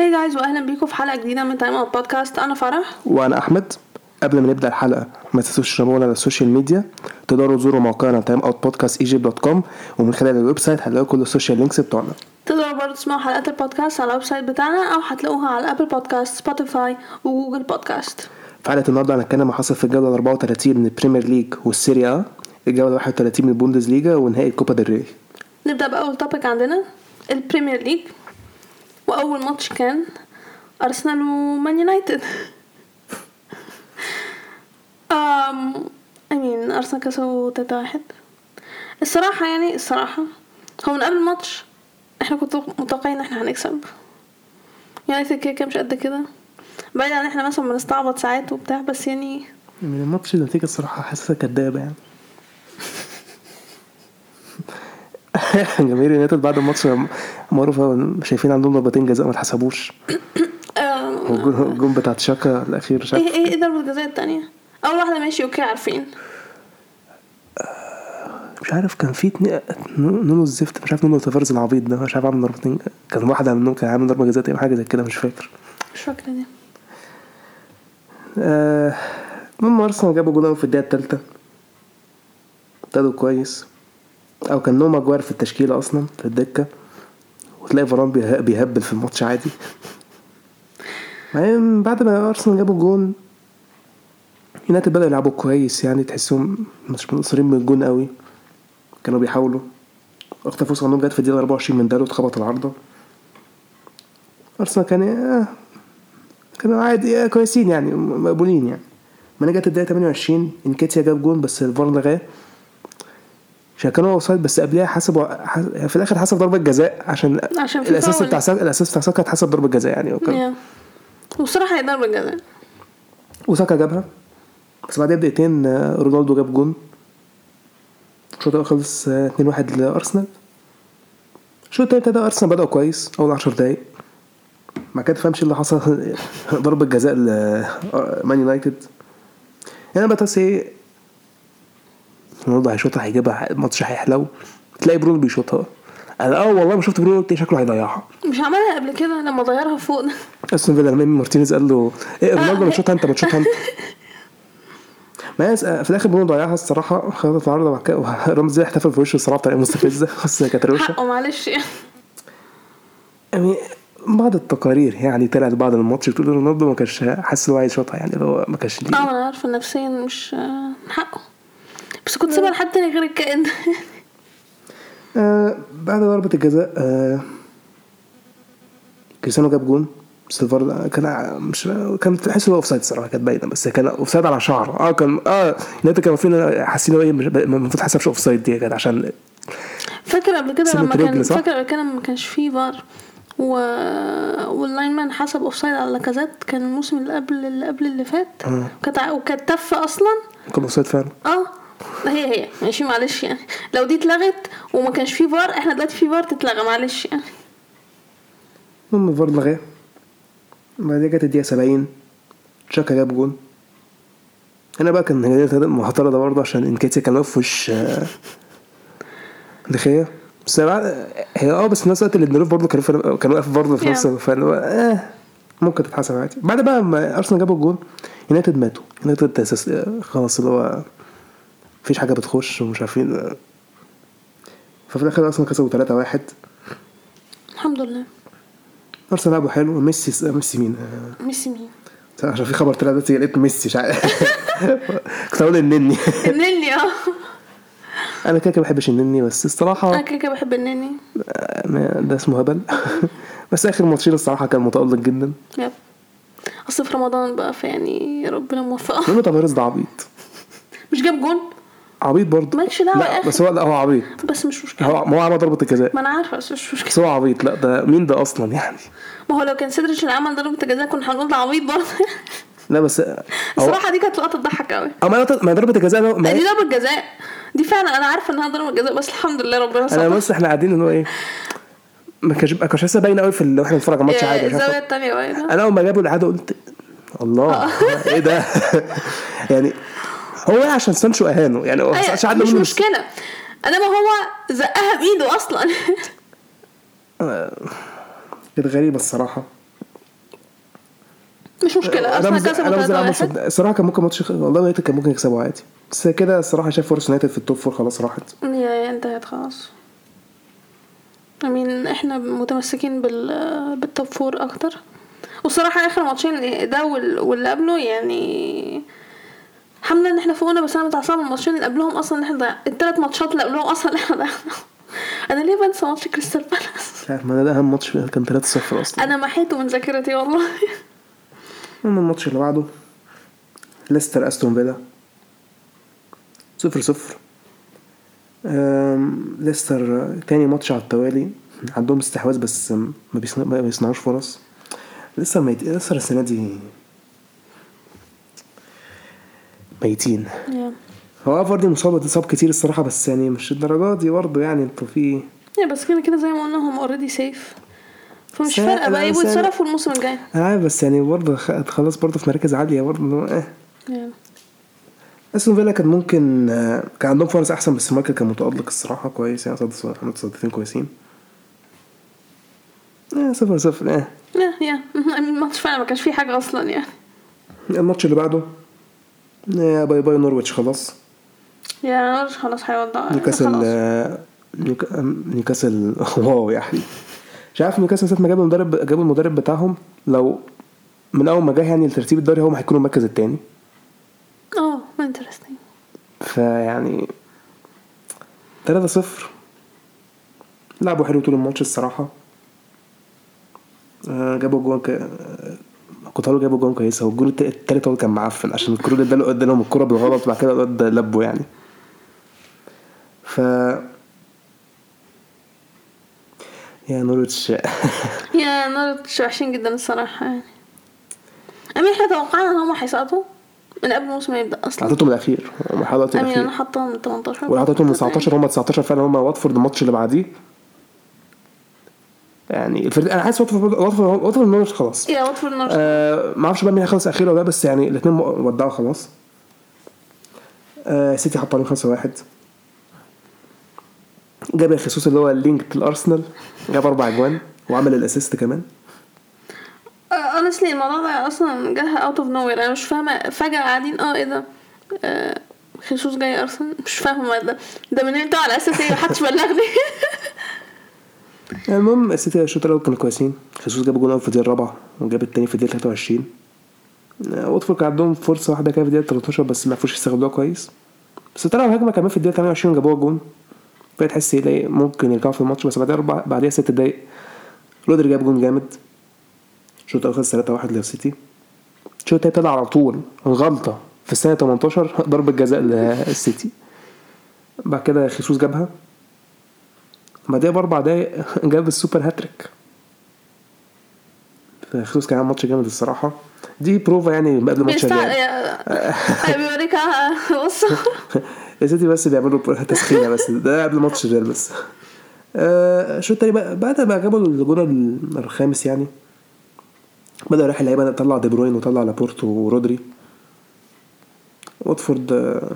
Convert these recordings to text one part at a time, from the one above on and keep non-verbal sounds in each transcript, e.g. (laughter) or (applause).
Hi guys واهلا بيكم في حلقة جديدة من Time Out Podcast أنا فرح. وأنا أحمد. قبل ما نبدأ الحلقة ما تنسوش تشربونا على ال social media تقدروا تزوروا موقعنا Time Out Podcast Egypt dot com ومن خلال ال website هتلاقوا كل ال social links بتوعنا. تقدروا برضه تسمعوا حلقات البودكاست على ال website بتاعنا أو هتلاقوها على Apple Podcast Spotify و Google Podcast في حلقة النهارده هنتكلم عن حصل في الجولة ال 34 من ال Premier League وال Serie A الجولة 31 من البوندسليجا ونهائي الكوبا ديل ري. نبدأ بأول topic عندنا ال Premier League وأول ماتش كان أرسنال ومان يونايتد. I mean أرسنال كسبوا تلاتة واحد. الصراحة يعني الصراحة هو من قبل الماتش إحنا كنت متوقعين إن إحنا هنكسب. يونايتد كده كده مش قد كده. بعيد عن إحنا مثلا بنستعبط ساعات وبتاع بس يعني من الماتش النتيجه الصراحة حاسسها كدابة يعني. (laughs) جماهير يونايتد بعد الماتش معروفة شايفين عندهم ضربتين جزاء ما اتحسبوش (coughs) آه، والجون الجون بتاع تشاكا الأخير شاف إيه إيه إيه ضربة الجزاء التانية؟ أول واحدة ماشي okay عارفين. مش عارف كان في اتنين نونو الزفت مش عارف نونو تفاريز العبيط ده مش عارف عامل ضربتين كان واحدة منهم كان عامل ضربة جزاء حاجة زي كده مش فاكر. مش فاكرة دي. آه، المهم أرسنال جابوا جول في الدقيقة التالتة. ابتدوا كويس. أو كان نوما جوار في التشكيلة أصلا في الدكة. وتلاقي فران بيه- بيهبل في الماتش عادي. بعدين بعد ما أرسنال جابوا جون يونايتد بدأوا يلعبوا كويس يعني تحسهم مش منصرين من الجون قوي. كانوا بيحاولوا. اخطر فرصة عندهم جت في الدقيقة 24 من دالو اتخبط العارضة. أرسنال كان آه كانوا عادي آه، كويسين يعني مقبولين يعني. ما جت الدقيقة 28 إنكيتيا جاب جون بس الفار لغاه. عشان كانوا offside بس قبلها حسبوا حس- في الآخر حسب ضربة جزاء عشان عشان في الأساس. بتاع الأساس بتاع ساكا اتحسب ضربة جزاء يعني وكان يا. والصراحة هي ضربة جزاء. وساكا جابها. بس بعدها بدقيقتين آه، رونالدو جاب جون. الشوط الأول خلص آه، 2-1 لأرسنال. الشوط التاني ابتدى أرسنال بدأوا كويس أول 10 دقايق. ما كده تفهمش إيه اللي حصل. (laughs) ضربة جزاء لمان يونايتد. هنا بقى تحس إيه رونالدو هيشوطها هيجيبها الماتش هيحلو. تلاقي برونو بيشوطها. أنا آه والله ما شفت برونو قلت شكله هيضيعها. مش عملها قبل كده لما ضيعها فوق أستون فيلا لما مارتينيز قال له إيه رونالدو (laughs) ما تشوطها أنت ما تشوطها أنت. ما في الآخر برونو ضيعها الصراحة خدت العارضه وبعد كده رمزي احتفل في وشه الصراحة بطريقه مستفزة. (laughs) بس كانت روشه حقه معلش. يعني بعض التقارير يعني طلعت بعد الماتش بتقول رونالدو ما كانش حاسس إن هو عايز يشوطها يعني اللي هو ما كانش آه ليه. أنا عارفة نفسيا مش آه، حقه. بس كنت سيبها لحد تاني غير الكائن. آه بعد ضربة الجزاء آه كريستيانو جاب جون. بس الفار كان مش كان تحس إن هو offside الصراحة كانت باينة بس كان offside على شعر. آه كان آه يونايتد كانوا فينا حاسين إن هو مش- المفروض حسبش offside دي كانت عشان فاكر قبل كده لما كان؟ فاكر قبل كده ما كانش فيه فار و... وال linesman حسب offside على لاكازيت كان الموسم اللي قبل اللي قبل اللي فات آه. وكانت تفه أصلا. كان offside فعلا. آه. هي هي. ماشي معلش يعني. لو دي اتلغت وما كانش فيه فار إحنا دلوقتي في فار تتلغى معلش يعني. المهم الفار لغاه بعدين جت الدقيقة 70 تشاكا جاب جون. هنا بقى كان معترضة برضه عشان انكيتيا كان واقف في وش آه، دخية. بس بعد- هي آه بس في نفس الوقت الدروف برضه كان في- كان واقف برضه في نفس. فاللي هو آه ممكن تتحسب عادي. بعد بقى ما أرسنال جابوا الجون يونايتد ماتوا. يونايتد آه، خلاص اللي هو مفيش حاجة بتخش ومش عارفين. آه. ففي الآخر أرسنال كسبوا 3-1 الحمد لله. أرسنال لعبوا حلو. ميسي ميسي مين؟ آه، ميسي مين؟ عشان في خبر طلع دلوقتي لقيت ميسي مش عارف. (laughs) كنت هقول النني. (laughs) النني آه. أنا كده كده ما بحبش النني بس أنا الصراحه كده كده بحب النني. آه، ده اسمه هبل. (laughs) بس آخر ماتشين الصراحة كان متألق جدا. يب. أصل في رمضان بقى فيعني ربنا موفقه. نونو تافاريز ده عبيط. مش جاب جون؟ عبيط برضه. مالكش دعوة يا لا. بس هو لا هو عبيط. بس مش مشكلة. هو ما هو عمل ضربة الجزاء ما أنا عارفة بس مش مشكلة. بس هو عبيط. لا ده مين ده أصلا يعني؟ ما هو لو كان سيدريك اللي عمل ضربة الجزاء كنا هنقول ده عبيط برضه. لا بس هو الصراحة دي كانت لقطة تضحك قوي أو ما ضربة الجزاء ده- ما دي ضربة جزاء. دي فعلا أنا عارفة إنها ضربة جزاء بس الحمد لله ربنا أنا ستر. بص إحنا قاعدين ان هو إيه ما كانش ما كانش لسه باين قوي في وإحنا بنتفرج على الماتش عادي التانية باينة. أنا أول ما جابوا الإعادة قلت الله إيه ده؟ (laughs) يعني هو عشان سانشو اهانه يعني هو أيوة، سانشو عدى مش منه مشكلة. انما هو زقها بإيده أصلا. (laughs) كانت غريبة الصراحة. مش مشكلة رمز كسبوا رمز 3 العمل 1 صد- الصراحة كان ممكن ماتش والله يونايتد كان ممكن يكسبوا عادي. بس كده الصراحة شايف فرص يونايتد في ال top four خلاص راحت. هي انتهت خلاص. امين إحنا متمسكين بال (hesitation) بال top four أكتر. والصراحة آخر ماتشين ده وال- واللي قبله يعني الحمد لله إن إحنا فوقنا بس أنا متعصبة من الماتشين اللي قبلهم أصلا. إن إحنا نضيع الثلاث ماتشات اللي قبلهم أصلا إحنا ضيعناهم (laughs) أنا ليه بنسى ماتش كريستال بالاس؟ ما ده أهم ماتش كان 3-0 أصلا. أنا محيته من ذاكرتي والله. المهم الماتش اللي بعده ليستر أستون فيلا. صفر صفر. ليستر تاني ماتش على التوالي. عندهم استحواذ بس ما بيصنع- ما بيصنعوش فرص. لسه ميت ليستر السنة دي ميتين هو فاردي مصاب اتصاب كتير الصراحة بس يعني مش الدرجات دي برضه يعني أنتوا في يا بس كده كده زي ما قلنا هم already safe فمش فارقة بقى يبقوا بس أنا- يتصرفوا الموسم الجاي. عارف بس يعني برضه خلاص برضه في مراكز عالية برضه آه. يعني. أستون فيلا كان ممكن آه، كان عندهم فرص أحسن بس شمايكل كان متالق الصراحة كويس يعني صد عمل تصديتين كويسين. آه صفر صفر آه. يا يا (laughs) الماتش فعلا ما كانش فيه حاجة أصلا يعني. الماتش اللي بعده؟ آه bye bye نورويتش خلاص. يا نورج خلاص هيودع نيوكاسل نيوكاسل (laughs) wow يا حبيبي مش عارف نيوكاسل ساعة ما جابوا المدرب جابوا المدرب بتاعهم لو من أول ما جه يعني الترتيب الدوري هم هيكونوا المركز الثاني آه interesting فيعني 3 0 لعبوا حلو طول الماتش الصراحة. آه، جابوا جوان ك... كنت هقول جابوا جوان كويسة والجول الت- التالت هو كان معفن عشان الكرة اللي اداله ادالهم الكرة بالغلط وبعد كده الواد لبوا يعني. ف يا نورتش (laughs) يا نورج وحشين جدا الصراحة يعني. أمين إحنا توقعنا إن هم هيسقطوا من قبل الموسم ما يبدأ أصلا. حطيتهم الأخير. هم حطيتهم أمين الأخير. أنا حاطاهم من 18 ولا حطيتهم من 19 هم 19 فعلا هم واتفورد الماتش اللي بعديه. يعني الفريق أنا حاسس واتفورد واتفورد واتفورد نورويتش خلاص. يا واتفورد نورج آه ما أعرفش بقى مين هيخلص اخير ولا لأ بس يعني الاثنين ودعوا خلاص. آه سيتي حط عليهم 5 1 جاب خيسوس اللي هو ال linked لأرسنال جاب أربع اجوان وعمل ال assist كمان. honestly الموضوع ده أصلا جه out of nowhere أنا مش فاهمة فجأة قاعدين آه إيه ده؟ آه، خيسوس جاي أرسنال؟ مش فاهمة ده. ده من إمتى على أساس إيه؟ محدش بلغني. (laughs) المهم السيتي الشوط الأول كانوا كويسين. خيسوس جاب جون اول في الدقيقة الرابعة وجاب الثاني في الدقيقة 23 آه، واتفورد كان عندهم فرصة واحدة كده في الدقيقة 13 بس ما عرفوش يستغلوها كويس. بس طلعوا هجمه كمان في الدقيقة 28 جابوها جون. فتحس إيه ممكن يرجعوا في الماتش بس بعدها أربع بعدها ست دقايق رودري جاب جون جامد. الشوط الأول خلص 3 1 للسيتي. الشوط التاني طلع على طول غلطة في السنة 18 ضربة جزاء للسيتي. بعد كده خيسوس جابها. بعدها بأربع دقايق (laughs) جاب ال super hat-trick. فخيسوس كان عامل ماتش جامد الصراحة. دي بروفا يعني قبل. يا- (laughs) بيوريك بص. السيتي بس بيعملوا تسخينه بس. ده قبل ماتش الريال بس. آه، الشوط التاني بقى بعد ما جابوا الجون الخامس يعني بدأ يريح اللعيبة طلع دي بروين وطلع لابورتو ورودري. واتفورد آه،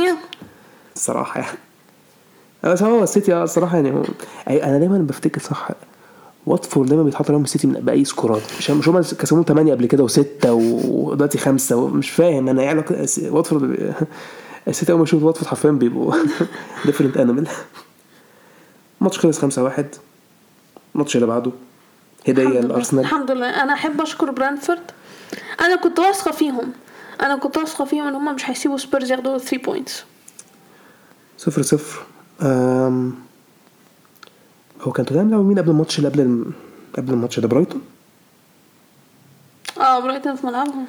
yeah. (laughs) الصراحة يعني. بس هو السيتي آه الصراحه يعني هو أي- أنا دايما بفتكر صح واتفورد دايما بيتحط عليهم السيتي من بأي scoreات. مش مش هم كسبوهم 8 قبل كده و6 ودلوقتي 5 مش فاهم أنا علاقة واتفورد (laughs) السيتي أول ما يشوف واتفورد حرفيا بيبقوا different animal الماتش خلص 5 1 الماتش اللي بعده هدية. الارسنال الحمد لله. أنا أحب أشكر برينتفورد. أنا كنت واثقة فيهم. أنا كنت واثقة فيهم إن هم مش هيسيبوا سبيرز ياخدوا 3 points 0 0 أم... هو كان توتنهام لعبوا مين قبل الماتش اللي قبل الم... قبل الماتش ده برايتون؟ آه برايتون في ملعبهم.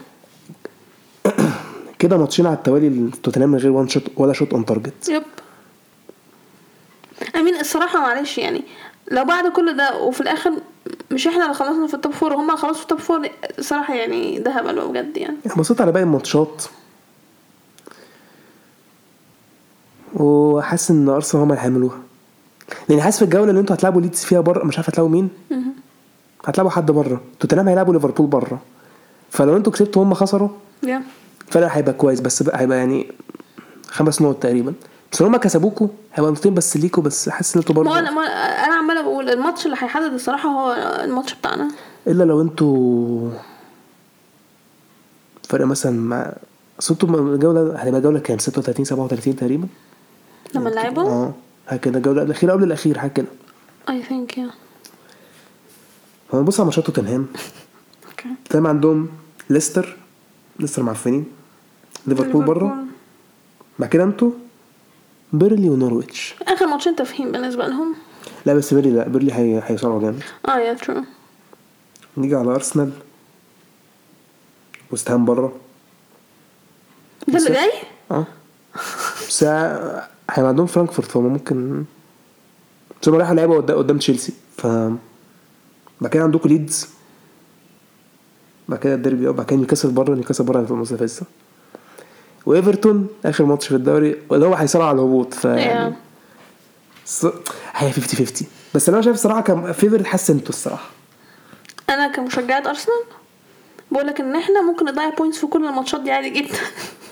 (coughs) كده ماتشين على التوالي توتنهام من غير one shot ولا shot on target Yep. امين الصراحة معلش يعني لو بعد كل ده وفي الآخر مش إحنا اللي خلصنا في ال top four وهم اللي خلصوا في ال top four صراحة يعني ده هبل بجد يعني. بصيت على باقي الماتشات وحاسس إن أرسنال هم اللي هيعملوها. لأن حاسس في الجولة اللي أنتوا هتلعبوا ليدز فيها بره مش عارف هتلعبوا مين؟ هتلعبوا حد بره. توتنهام هيلعبوا ليفربول بره. فلو أنتوا كسبتوا هم خسروا الفرق هيبقى كويس. بس بقى هيبقى يعني خمس نقط تقريبا. بس لو هم كسبوكوا هيبقى نقطتين بس ليكوا. بس حاسس إن أنتوا ما برضه أنا أنا عمالة بقول الماتش اللي هيحدد الصراحة هو الماتش بتاعنا. إلا لو أنتوا فرق مثلا مع أصل أنتوا الجولة هتبقى جولة كام؟ 36 37 تقريبا. لما نلعبهم آه. هكذا الجولة الاخيره قبل الأخير حاجة كده اي ثينك يا فنبص على ماتشات توتنهام. (laughs) Okay تمام عندهم ليستر. ليستر معفنين. ليفربول بره بعد كده أنتوا بيرنلي ونورويتش. آخر ماتشين تفهيم بالنسبة لهم. لا بس بيرنلي لا. بيرنلي هي هيصارعوا جامد. آه yeah true نيجي على أرسنال. وست هام بره ده اللي جاي؟ آه. (laughs) بس هيبقى عندهم فرانكفورت فهم ممكن بس هم رايحوا لعبوا قدام تشيلسي ف بعد كده عندكم ليدز. بعد كده الديربي بعد كده نيوكاسل بره نيوكاسل بره في المنافسه وإيفرتون آخر ماتش في الدوري اللي هو هيصارع على الهبوط ف يعني Yeah. ص- هي 50 50 بس أنا شايف الصراحه كان favorite حاسس إنتوا الصراحة. أنا كمشجعة أرسنال بقول لك إن إحنا ممكن نضيع points في كل الماتشات دي عادي جدا. (laughs)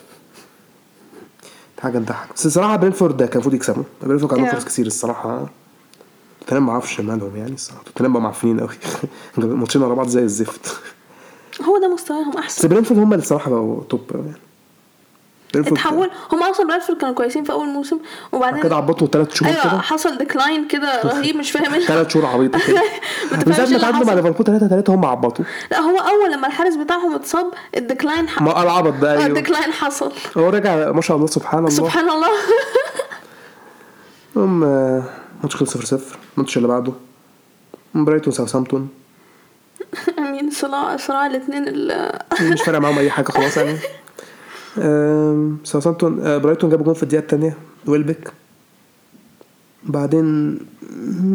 حاجة تضحك بس الصراحة برينتفورد كان المفروض يكسبوا. برينتفورد كان عندهم Yeah. فرص كتير الصراحة. توتنهام ما أعرفش مالهم يعني الصراحة. توتنهام بقوا معفنين قوي (laughs) ماتشين ورا بعض زي الزفت. هو ده مستواهم بس احسن برينتفورد هم اللي الصراحة بقوا top يعني. برينتفورد اتحول. هم أصلا برينتفورد كانوا كويسين في أول موسم وبعدين كده عبطوا ثلاث شهور أيوه كده. حصل decline كده رهيب مش فاهم إيه. ثلاث شهور عبيطة كده. (laughs) من ساعة اللي ما تعادلوا مع حصل. ليفربول 3 3 هم عبطوا. لا هو أول لما الحارس بتاعهم اتصاب ال decline ح... ما العبط ده آه، أيوه. ال decline حصل. هو رجع ما شاء الله سبحان الله. سبحان الله. (laughs) آه، ماتش خلص 0 0 الماتش اللي بعده. برايتون ساوثهامبتون. (laughs) أمين صراع صراع الاثنين مش فارق معاهم أي حاجة خلاص يعني. آم، ساوثهامبتون آه، برايتون جاب جول في الدقيقة الثانية ويلبك بعدين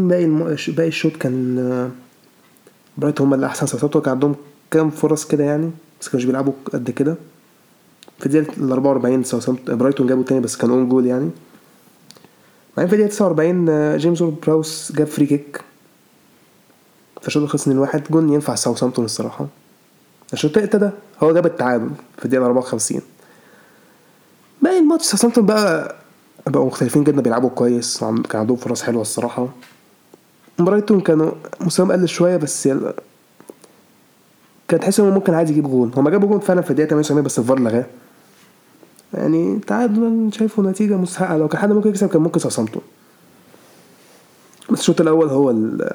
باقي. باقي الشوط كان آه، برايتون هم اللي احسن ساوثهامبتون كان عندهم كام فرص كده يعني بس كانوش بيلعبوا قد كده. في الدقيقة ال 44 ساوثهامبتون برايتون جابوا تاني بس كان own goal يعني. بعدين في الدقيقة 49 آه، جيمس براوس جاب free kick فالشوط خلص 2 1 جون ينفع ساوثهامبتون الصراحة. الشوط ابتدى هو جاب التعادل في الدقيقة 54 باقي الماتش ساوثهامبتون بقى بقوا مختلفين جدا بيلعبوا كويس كان عندهم فرص حلوة الصراحة. برايتون كانوا مستواهم قل شوية بس يلا. كان تحس انه ممكن عادي يجيب جول هما جابوا جول فعلا في الدقيقة 78 بس الفار لغاه. يعني تعادل شايفه نتيجة مستحقة. لو كان حد ممكن يكسب كان ممكن ساوثهامبتون. بس الشوط الأول هو ال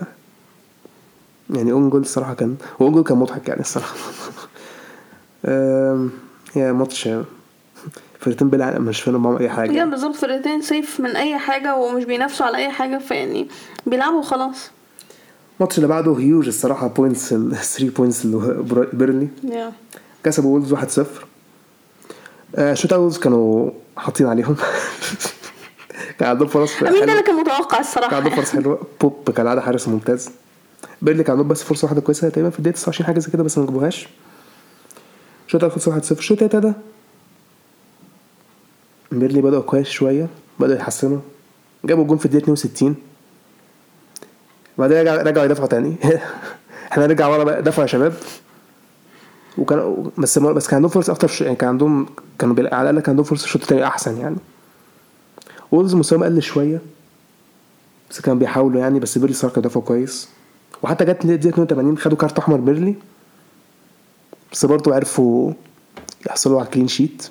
يعني own goal الصراحة كان own goal كان مضحك يعني الصراحة. (laughs) أم، yeah ماتش فرقتين بيلعب مش فاهم معاهم أي حاجة. بجد بالظبط فرقتين سيف من أي حاجة ومش بينافسوا على أي حاجة فيعني بيلعبوا خلاص الماتش اللي بعده هيوج الصراحة بوينتس ال (laughs) 3 بوينتس اللي هو برا- بيرلي يا كسبوا وولز 1-0 آه، شوت اوتس كانوا حاطين عليهم. (laughs) كان عندهم فرص أمين ده. اللي كان متوقع كان الصراحه عندهم فرص حلوة. بوب كالعاده حارس ممتاز. بيرلي كان عندهم بس فرصة واحدة كويسة تقريبا في الدقيقة 29 حاجة زي كده بس ما جابوهاش. شوط اول خلص 1-0 الشوط التالت ده بيرنلي بدأوا كويس شوية بدأوا يحسنوا. جابوا جون في الدقيقة 62 بعدين رجع رجعوا يدافعوا تاني. (laughs) إحنا نرجع ورا بقى دفعوا يا شباب. وكان بس بس كان عندهم فرص أكتر. يعني كان عندهم كانوا على الأقل كان عندهم فرصة الشوط التاني أحسن يعني. وولفز مستواهم قل شوية بس كانوا بيحاولوا يعني بس بيرنلي كانوا دافعوا كويس. وحتى جت الدقيقة 82 خدوا كارت أحمر بيرنلي بس برضه عرفوا يحصلوا على clean sheet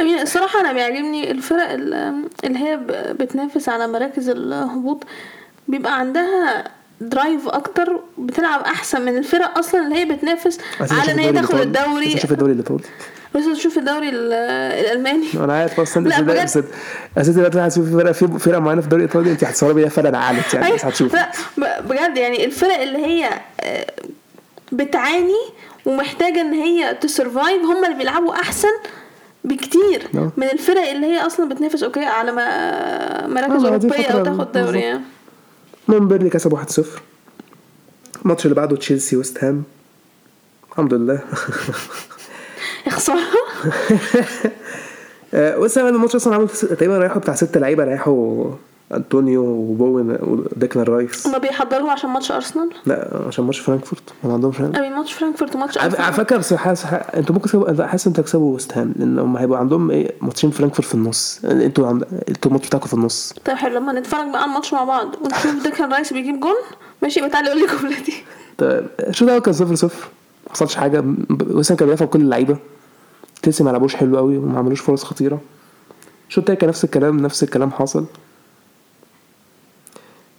أمين الصراحة أنا بيعجبني الفرق ال- اللي هي بتنافس على مراكز الهبوط. بيبقى عندها drive أكتر بتلعب أحسن من الفرق أصلا اللي هي بتنافس على إن هي تاخد الدوري. شوف الدوري الايطالي بس تشوف الدوري ال- الألماني؟ (laughs) أنا عارف أصلا لا، بس بجد. بس أساسا دلوقتي هتشوف فرقه في فرقة معينة في الدوري الإيطالي أنت هتصوري بيها فرقة عالت يعني بس أيوة. هتشوف. لا ب- بجد يعني الفرق اللي هي آه، بتعاني ومحتاجة إن هي survive ت هم اللي بيلعبوا أحسن بكتير نعم. من الفرق اللي هي أصلا بتنافس okay على ما مراكز آه، أوروبية أو تاخد دوري. يعني. المهم بيرلي كسب 1-0 الماتش اللي بعده تشيلسي ويست هام الحمد لله (laughs) خساره (laughs) آه، ويست هام الماتش أصلا عملوا تقريبا رايحوا بتاع ست لعيبة رايحوا أنطونيو وبوين وديكلان رايس. هما بيحضروا عشان ماتش أرسنال؟ لا عشان ماتش فرانكفورت. ما عندهمش امين ماتش فرانكفورت وماتش على على ارسنال فكرة بس حاسس أنتوا ممكن تكسبوا حاسس أنتوا تكسبوا ويست هام لأن هم هيبقى عندهم إيه ماتشين فرانكفورت في النص. أنتوا عند... أنتوا الماتش بتاعكم في النص. طيب حلو. لما نتفرج بقى على الماتش مع بعض ونشوف ديكلان رايس بيجيب جون ماشي يبقى تعالى قول لي جملتي طيب شو ده كان صفر صفر. ما حصلش حاجة. وسام كان بيدافع بكل اللعيبة. تشيلسي ما لعبوش حلو قوي وما عملوش فرص خطيرة. الشوط التاني كان نفس الكلام نفس الكلام حاصل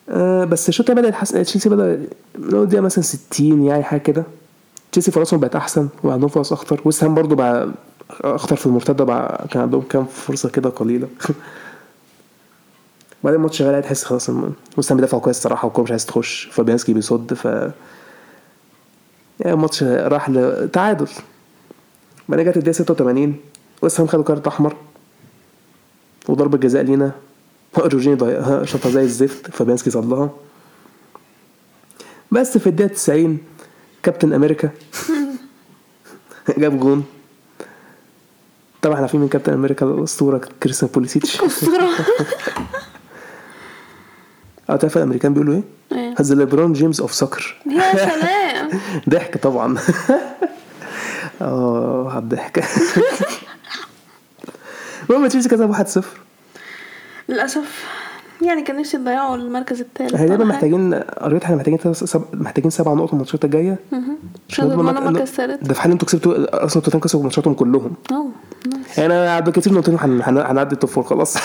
آه بس الشوط بدا يتحسن تشيلسي بدأ من أول دقيقة مثلا 60 يعني حاجة كده. تشيلسي فرصهم بقت أحسن وعندهم فرص اخطر ويست هام برضه بقى اخطر في المرتدة بقى كان عندهم كام فرصة كده قليلة. (laughs) بعدين الماتش شغال تحس خلاص ويست هام بيدافعوا كويس الصراحة والكورة مش عايز تخش. فابيانسكي بيصد ف يعني الماتش راح لتعادل بعدين جت الدقيقة 86 ويست هام خدوا كارت أحمر وضربة جزاء لينا. جورجيني ضيعها شاطها زي الزفت فابيانسكي صدها بس في الدقيقة 90 كابتن أمريكا (laughs) جاب جون. طبعا إحنا عارفين من كابتن أمريكا الأسطورة كريستيان بوليسيتش. اسطوره (laughs) آه تعرف الأمريكان بيقولوا إيه؟ إيه. The ليبرون جيمس of soccer يا (laughs) سلام. ضحك طبعا. آه على الضحك المهم تشيلسي كسب 1-0 للأسف. يعني كان نفسي يضيعوا المركز الثالث إحنا دايما محتاجين قريت إحنا محتاجين سب... محتاجين سبع نقط الماتشات الجاية. عشان نضمن المركز الثالث. ده في حال أنتوا كسبتوا ارسنال توتنهام كسبوا ماتشاتهم كلهم. nice يعني أنا بالكثير نقطتين هن- هن- هنعدي ال top four خلاص. (laughs)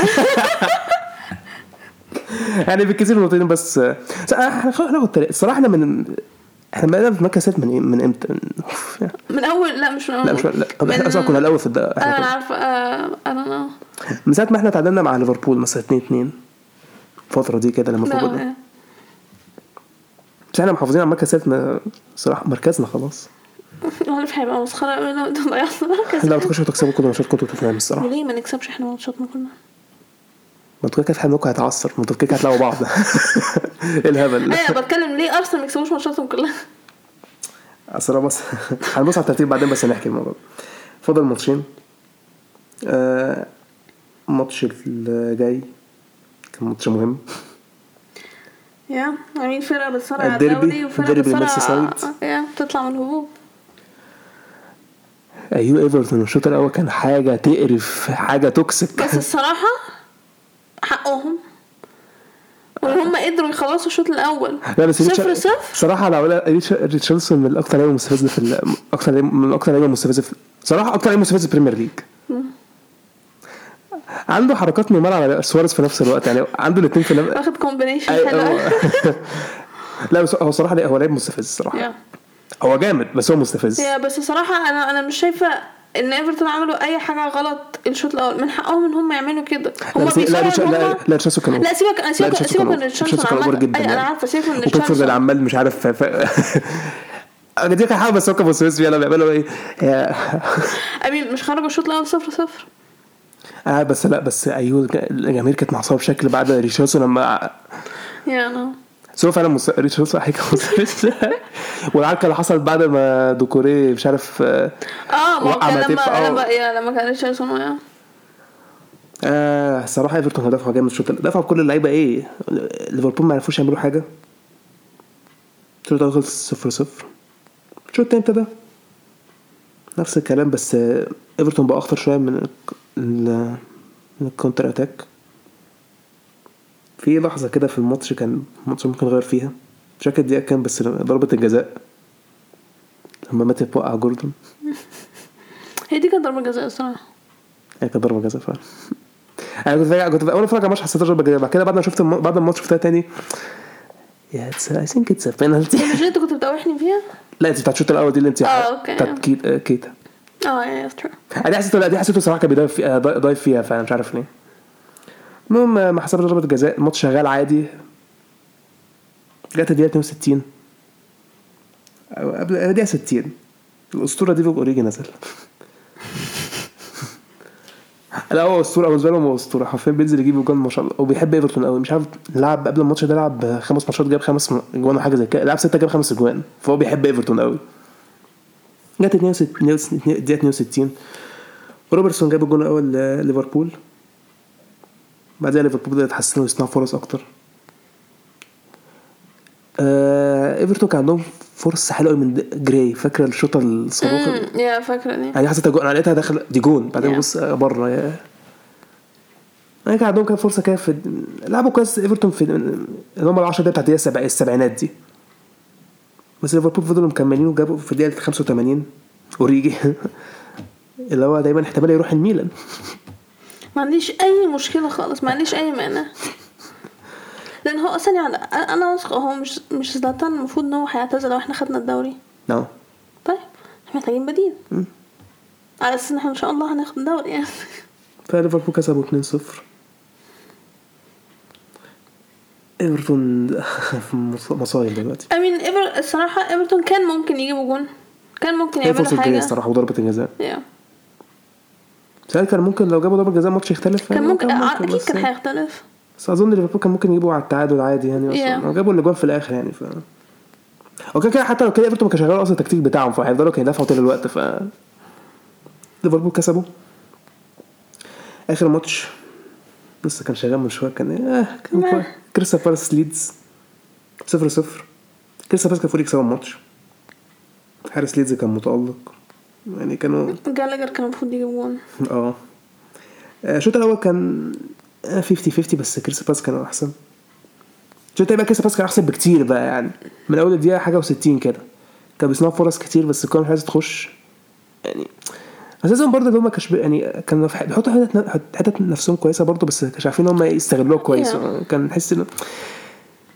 يعني بالكثير نقطتين بس س- إحنا الصراحة إحنا من إحنا بقينا في المركز الثالث من إيه؟ من إمتى؟ من أول لا مش من أول. لا مش لا. من- إحنا أصلا كنا الأول في الد... أيوه إحنا انا كنا... عارفة آه، أنا أنا من ساعة ما إحنا تعادلنا مع ليفربول مثلا 2 2 الفترة دي كده لما فوقنا لا بس إحنا محافظين على المركز الثالث صراحة مركزنا خلاص. اللي هيبقى مسخره قوي لو ضيعنا المركز لا ما تخشوا تكسبوا كل ماتشات كنتوا توتنهام الصراحة. وليه ما نكسبش إحنا ماتشاتنا كلها؟ ما أنتوا كده كده في حد منكم هيتعثر؟ ما أنتوا كده هتلاقوا بعض؟ (laughs) إيه الهبل؟ أيوه بتكلم ليه ارسنال ما يكسبوش ماتشاتهم كلها؟ أصل أنا بص هنبص على الترتيب بعدين بس نحكي الموضوع. فاضل ماتشين. آه الماتش الجاي كان ماتش مهم. يا عاملين فرقة بتصارع على الدوري وفرقة بتصارع الميرسيسايد. يا بتطلع من الهبوط. أيوه إيفرتون الشوط الأول كان حاجة تقرف حاجة toxic بس الصراحة حقهم. وان هم قدروا يخلصوا الشوط الأول. لا بس صفر صفر. صراحة ريتش- ريتشاردسون من أكتر لعيبة مستفزة في أكتر لعيبة- من أكتر لعيبة مستفزة في صراحة أكتر لعيبه مستفزه في ال Premier League. عنده حركات نيمار على سواريز في نفس الوقت يعني عنده الاثنين في نفس واخد combination حلو. هو- (laughs) لا بس هو صراحة هو لعيب مستفز الصراحه يا. هو جامد بس هو مستفز. يا بس صراحة أنا أنا مش شايفة إن إيفرتون عملوا أي حاجة غلط الشوط الأول من حقهم إن هم يعملوا كده هم بس ريتش- إن لا هم لا كان لا سيبك لا، سيبك ريتشاردسون سيبك من كان اوفر. جدا أي أنا يعني. عارفه سيبك من اللي ريتشاردسون عمال مش عارف ف... أنا دي كان حاجة بس هو كان فيها لما بيعملوا إيه امين مش خرجوا الشوط الأول صفر صفر آه بس لا بس أيوه الجماهير كانت معصبة بشكل بعد ريتشاردسون لما يا أنا بس هو فعلا مس... ريتشاردسون حاجة والعركه اللي حصلت بعد ما دوكوري مش عارف آه، آه ما هو وقع كان لما آه. لما كان ريتشاردسون وقع آه الصراحه إيفرتون دفعوا جامد الشوط دفعوا كل اللعيبة إيه؟ ليفربول ما عرفوش يعملوا حاجة. الشوط الأول خلص 0 0 الشوط التاني ابتدى. نفس الكلام بس آه، إيفرتون بقى أخطر شوية من ال- ال- من ال counter attack. في لحظة كده في الماتش كان الماتش ممكن نغير فيها. مش فاكر الدقيقه كام بس ضربة الجزاء. لما ماتت وقع جوردون (laughs) هي دي كانت ضربة جزاء الصراحة. هي كانت ضربة جزاء فعلا. أنا كنت فاكر كنت أول اتفرج على الماتش حسيت ضربة جزاء. بعد كده بعد ما شفت الم... بعد ما الماتش شفتها تاني. Yeah I think it's penalty مش دي انت كنت بتوحني فيها؟ لا انت بتاعت الشوط الأول دي اللي انت آه، okay. بتاعت آه، كيتا. آه yeah true حسيته لا دي حسيته صراحة كان بيضيف فيها ضايف فيها فانا مش عارف ليه. المهم ما حسب ضربة الجزاء الماتش شغال عادي. جت الدقيقة 62 أو قبل الدقيقة 60 الأسطورة ديفوك أوريجي نزل. (laughs) لا هو أسطورة بالنسبة لهم هو أسطورة. حرفيا بينزل يجيب جول ما شاء الله. وبيحب إيفرتون قوي مش عارف لعب قبل الماتش ده لعب خمس ماتشات جاب خمس جوان وحاجه زي كده. لعب ستة جاب خمس جوان. فهو بيحب إيفرتون قوي جت 62 الدقيقة 62 روبرتسون جاب الجول الأول لليفربول بعدها ليفربول بدأ يتحسنوا ويصنعوا فرص أكتر. آه إيفرتون كان عندهم فرصة حلوة قوي من جراي فاكرة الشوطة الصاروخ؟ yeah فاكرة دي. يعني حسيت أنا لقيتها داخل دي جون بعدين Yeah. ببص بره yeah. يعني كان عندهم كان فرصة كده في لعبوا كويس إيفرتون في اللي هم العشرة دقايق بتاعت السبع- السبعينات دي. بس ليفربول فضلوا مكملين وجابوا في الدقيقة 85 أوريجي. (laughs) اللي هو دايما احتمال يروح الميلان. (laughs) ما عنديش أي مشكلة خالص ما عنديش أي مانع. لأن هو أصلا يعني أنا واثقه هو مش مش زلاتان المفروض إن هو هيعتزل لو إحنا خدنا الدوري. نعم طيب إحنا محتاجين بديل. على أساس إن إحنا إن شاء الله هناخد الدوري يعني. فليفربول كسبوا 2-0 إيفرتون (laughs) مصايب دلوقتي. امين إيفر الصراحة إيفرتون كان ممكن يجيبوا جون. كان ممكن يعملوا حاجة. الصراحة وضربة الجزاء yeah. سؤال كان ممكن لو جابوا ضربة جزاء الماتش يختلف؟ كان يعني ممكن أكيد بس- كان هيختلف. بس أظن ليفربول كان ممكن يجيبوا على التعادل عادي يعني أصلا Yeah. جابوا الاجوان في الآخر يعني ف هو كده حتى لو كده إيفرتون ما كانش شغال أصلا التكتيك بتاعهم فهيفضلوا كانوا يدافعوا طول الوقت ف ليفربول كسبوا. آخر ماتش لسه كان شغال من شوية كان آه كان كريستال بالاس ليدز 0 0 كريستال بالاس كان المفروض يكسبوا الماتش. حارس ليدز كان متألق. يعني كانوا جالاجر كان المفروض يجيب جون. آه. آه، الشوط الأول كان آه، 50 50 بس كريستال بالاس كان أحسن. الشوط التاني بقى كريستال بالاس كان أحسن بكتير بقى يعني. من أول الدقيقة حاجة و60 كده. كان بيصنعوا فرص كتير بس الكوره مش عايزه تخش يعني. أساسا برضه اللي هم كانش يعني كانوا بيحطوا حتت حتت نفسهم كويسة برضه بس كانش عارفين إن هم يستغلوها كويس. Yeah. كان نحس إن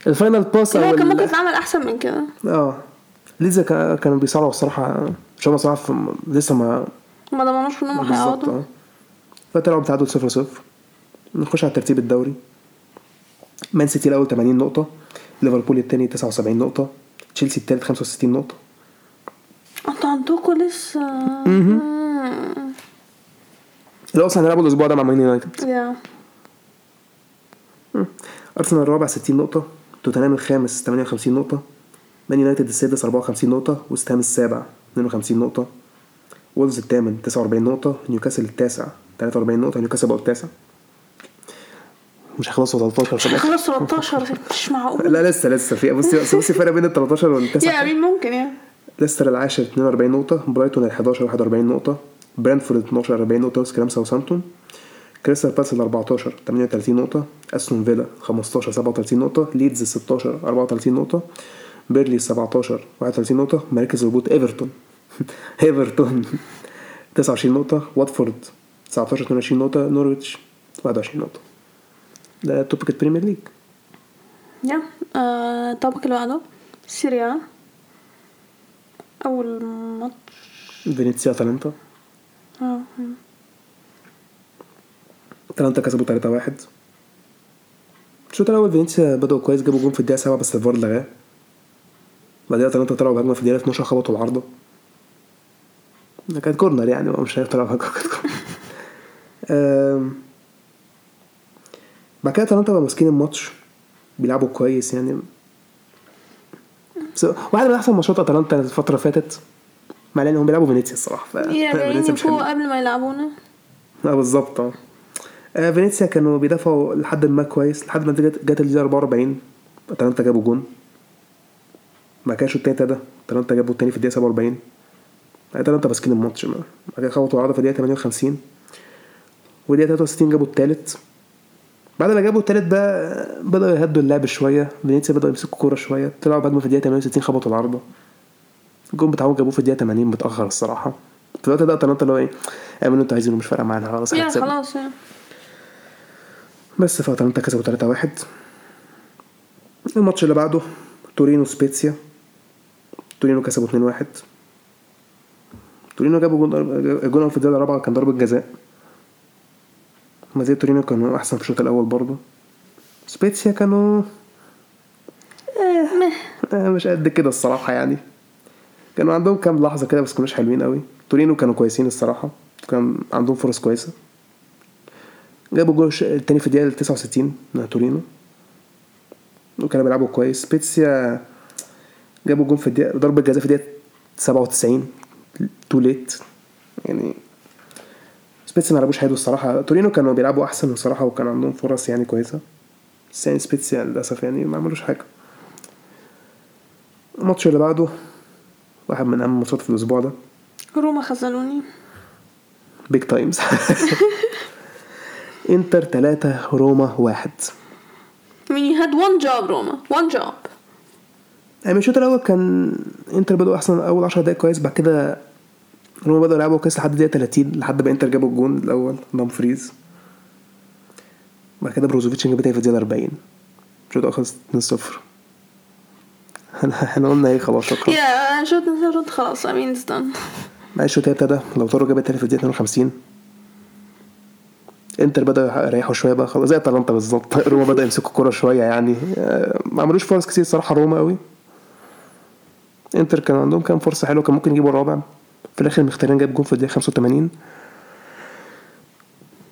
ال final pass كان ممكن يتعمل أحسن من كده. آه. كا- كانوا بيصارعوا الصراحة مش هم صراحة لسه ما ما ضمنوش إن هم بالظبط هيقعدوا. آه. فطلعوا بتعادل 0 0 نخش على ترتيب الدوري. مان سيتي الأول 80 نقطة ليفربول الثاني 79 نقطة تشيلسي الثالث 65 نقطة. أنتوا عندكوا لسه. اللي أصلا هنلعبوا الأسبوع ده مع مان يونايتد. yeah أرسنال الرابع 60 نقطة توتنهام الخامس 58 نقطة. مان يونايتد السادس 54 نقطة وست هام السابع 52 نقطة وولفز الثامن 49 نقطة نيوكاسل التاسع 43 نقطة نيوكاسل بقوا التاسع. مش هيخلصوا 13 في الآخر. خلاص 13 مش معقول. (laughs) لا لسه لسه. في بصي بصي بصي فرق بين ال 13 وال 9 yeah مين ممكن يعني ليستر العاشر 42 نقطة برايتون ال 11 41 نقطة برينتفورد 12 40 نقطة وست هام ساوثهامبتون كريستال بالاس ال 14 38 نقطة استون فيلا 15 37 نقطة ليدز ال 16 34 نقطة بيرنلي 17 31 نقطة مراكز الهبوط إيفرتون. (laughs) إيفرتون 29 نقطة واتفورد 19 22 نقطة نورويتش 21 نقطة. ده topic البريمير ليج. yeah آه، ال topic اللي بعده Serie A. أول ماتش. فينيسيا أتلانتا. آه أتلانتا كسبوا 3 1 الشوط الأول فينيسيا بدأوا كويس جابوا جون في الدقيقة 7 بس الفار لغاه. بعدين اتلانتا طلعوا بهجمة في الدقيقة 12 خبطوا العارضة ده كانت corner يعني مش هيطلع بهجمة كانت corner بعد كده اتلانتا بقوا ماسكين الماتش بيلعبوا كويس يعني. واحد من أحسن ماتشات أتلانتا الفترة اللي فاتت مع ان هم بيلعبوا فينيسيا الصراحة ف yeah فينيسيا مش قبل ما يلعبونا. آه بالظبط. آه فينيسيا كانوا بيدافعوا لحد ما كويس لحد ما جت جت الدقيقة 44 أتلانتا جابوا جون. ما كانش التالت ده اتلانتا جابوا التاني في الدقيقة 47 اتلانتا ماسكين الماتش ما بعد كده خبطوا العرضة في الدقيقة 58 والدقيقة 63 جابوا التالت. بعد ما جابوا التالت بقى بدأوا يهدوا اللعب شوية. فينيسيا بدأوا يمسكوا كورة شوية. طلعوا بهجمة في الدقيقة 68 خبطوا العارضة. الجون بتاعهم جابوه في الدقيقة 80 متأخر الصراحة. في الوقت ده اتلانتا اللي هو إيه اعملوا اللي أنتوا عايزينه مش فارقة معانا خلاص. خلاص بس فاتلانتا كسبوا 3 1 الماتش اللي بعده تورينو سبيتسيا. تورينو كسبوا 2 1 تورينو جابوا جون جون في الدقيقة الرابعة كان ضربة جزاء. ما زي تورينو كانوا أحسن في الشوط الأول برضه. سبيتسيا كانوا آه مش قد كده الصراحة يعني. كانوا عندهم كام لحظة كده بس كانوش حلوين قوي. تورينو كانوا كويسين الصراحة. كان عندهم فرص كويسة. جابوا جول التاني في الدقيقة 69 من تورينو. وكانوا بيلعبوا كويس. سبيتسيا جابوا جون في الدقيقة ضربة جزاء في الدقيقة 97 too late يعني سبيتسيا ما لعبوش حلو الصراحة. تورينو كانوا بيلعبوا أحسن الصراحة وكان عندهم فرص يعني كويسة. بس يعني سبيتسيا يعني للأسف يعني ما عملوش حاجة. الماتش اللي بعده واحد من أهم الماتشات في الأسبوع ده. روما خذلوني. big times انتر 3 روما واحد. I mean you had one job روما. One job. يعني الشوط الأول كان إنتر بدأوا أحسن أول 10 دقايق كويس بعد كده روما بدأوا يلعبوا كويس لحد دقيقه 30 لحد ما إنتر جابوا الجون الأول دامفريز بعد كده بروزوفيتش جاب تاني في الدقيقة 40 الشوط الأول خلص 2-0 (laughs) إحنا قلنا إيه؟ خلاص شكرا. يا شفت شفت خلاص it's done. بعد الشوط ابتدى لو طاروا جاب التاني في الدقيقة 52 إنتر بدأوا يريحوا شوية بقى خلاص زي أتلانتا بالظبط. (laughs) روما بدأ يمسكوا الكورة شوية يعني. آه، ما عملوش فرص كتير صراحة روما قوي انتر كان عندهم كام فرصة حلوة كان ممكن يجيبوا الرابع. في الآخر مختارين جاب جون في الدقيقة 85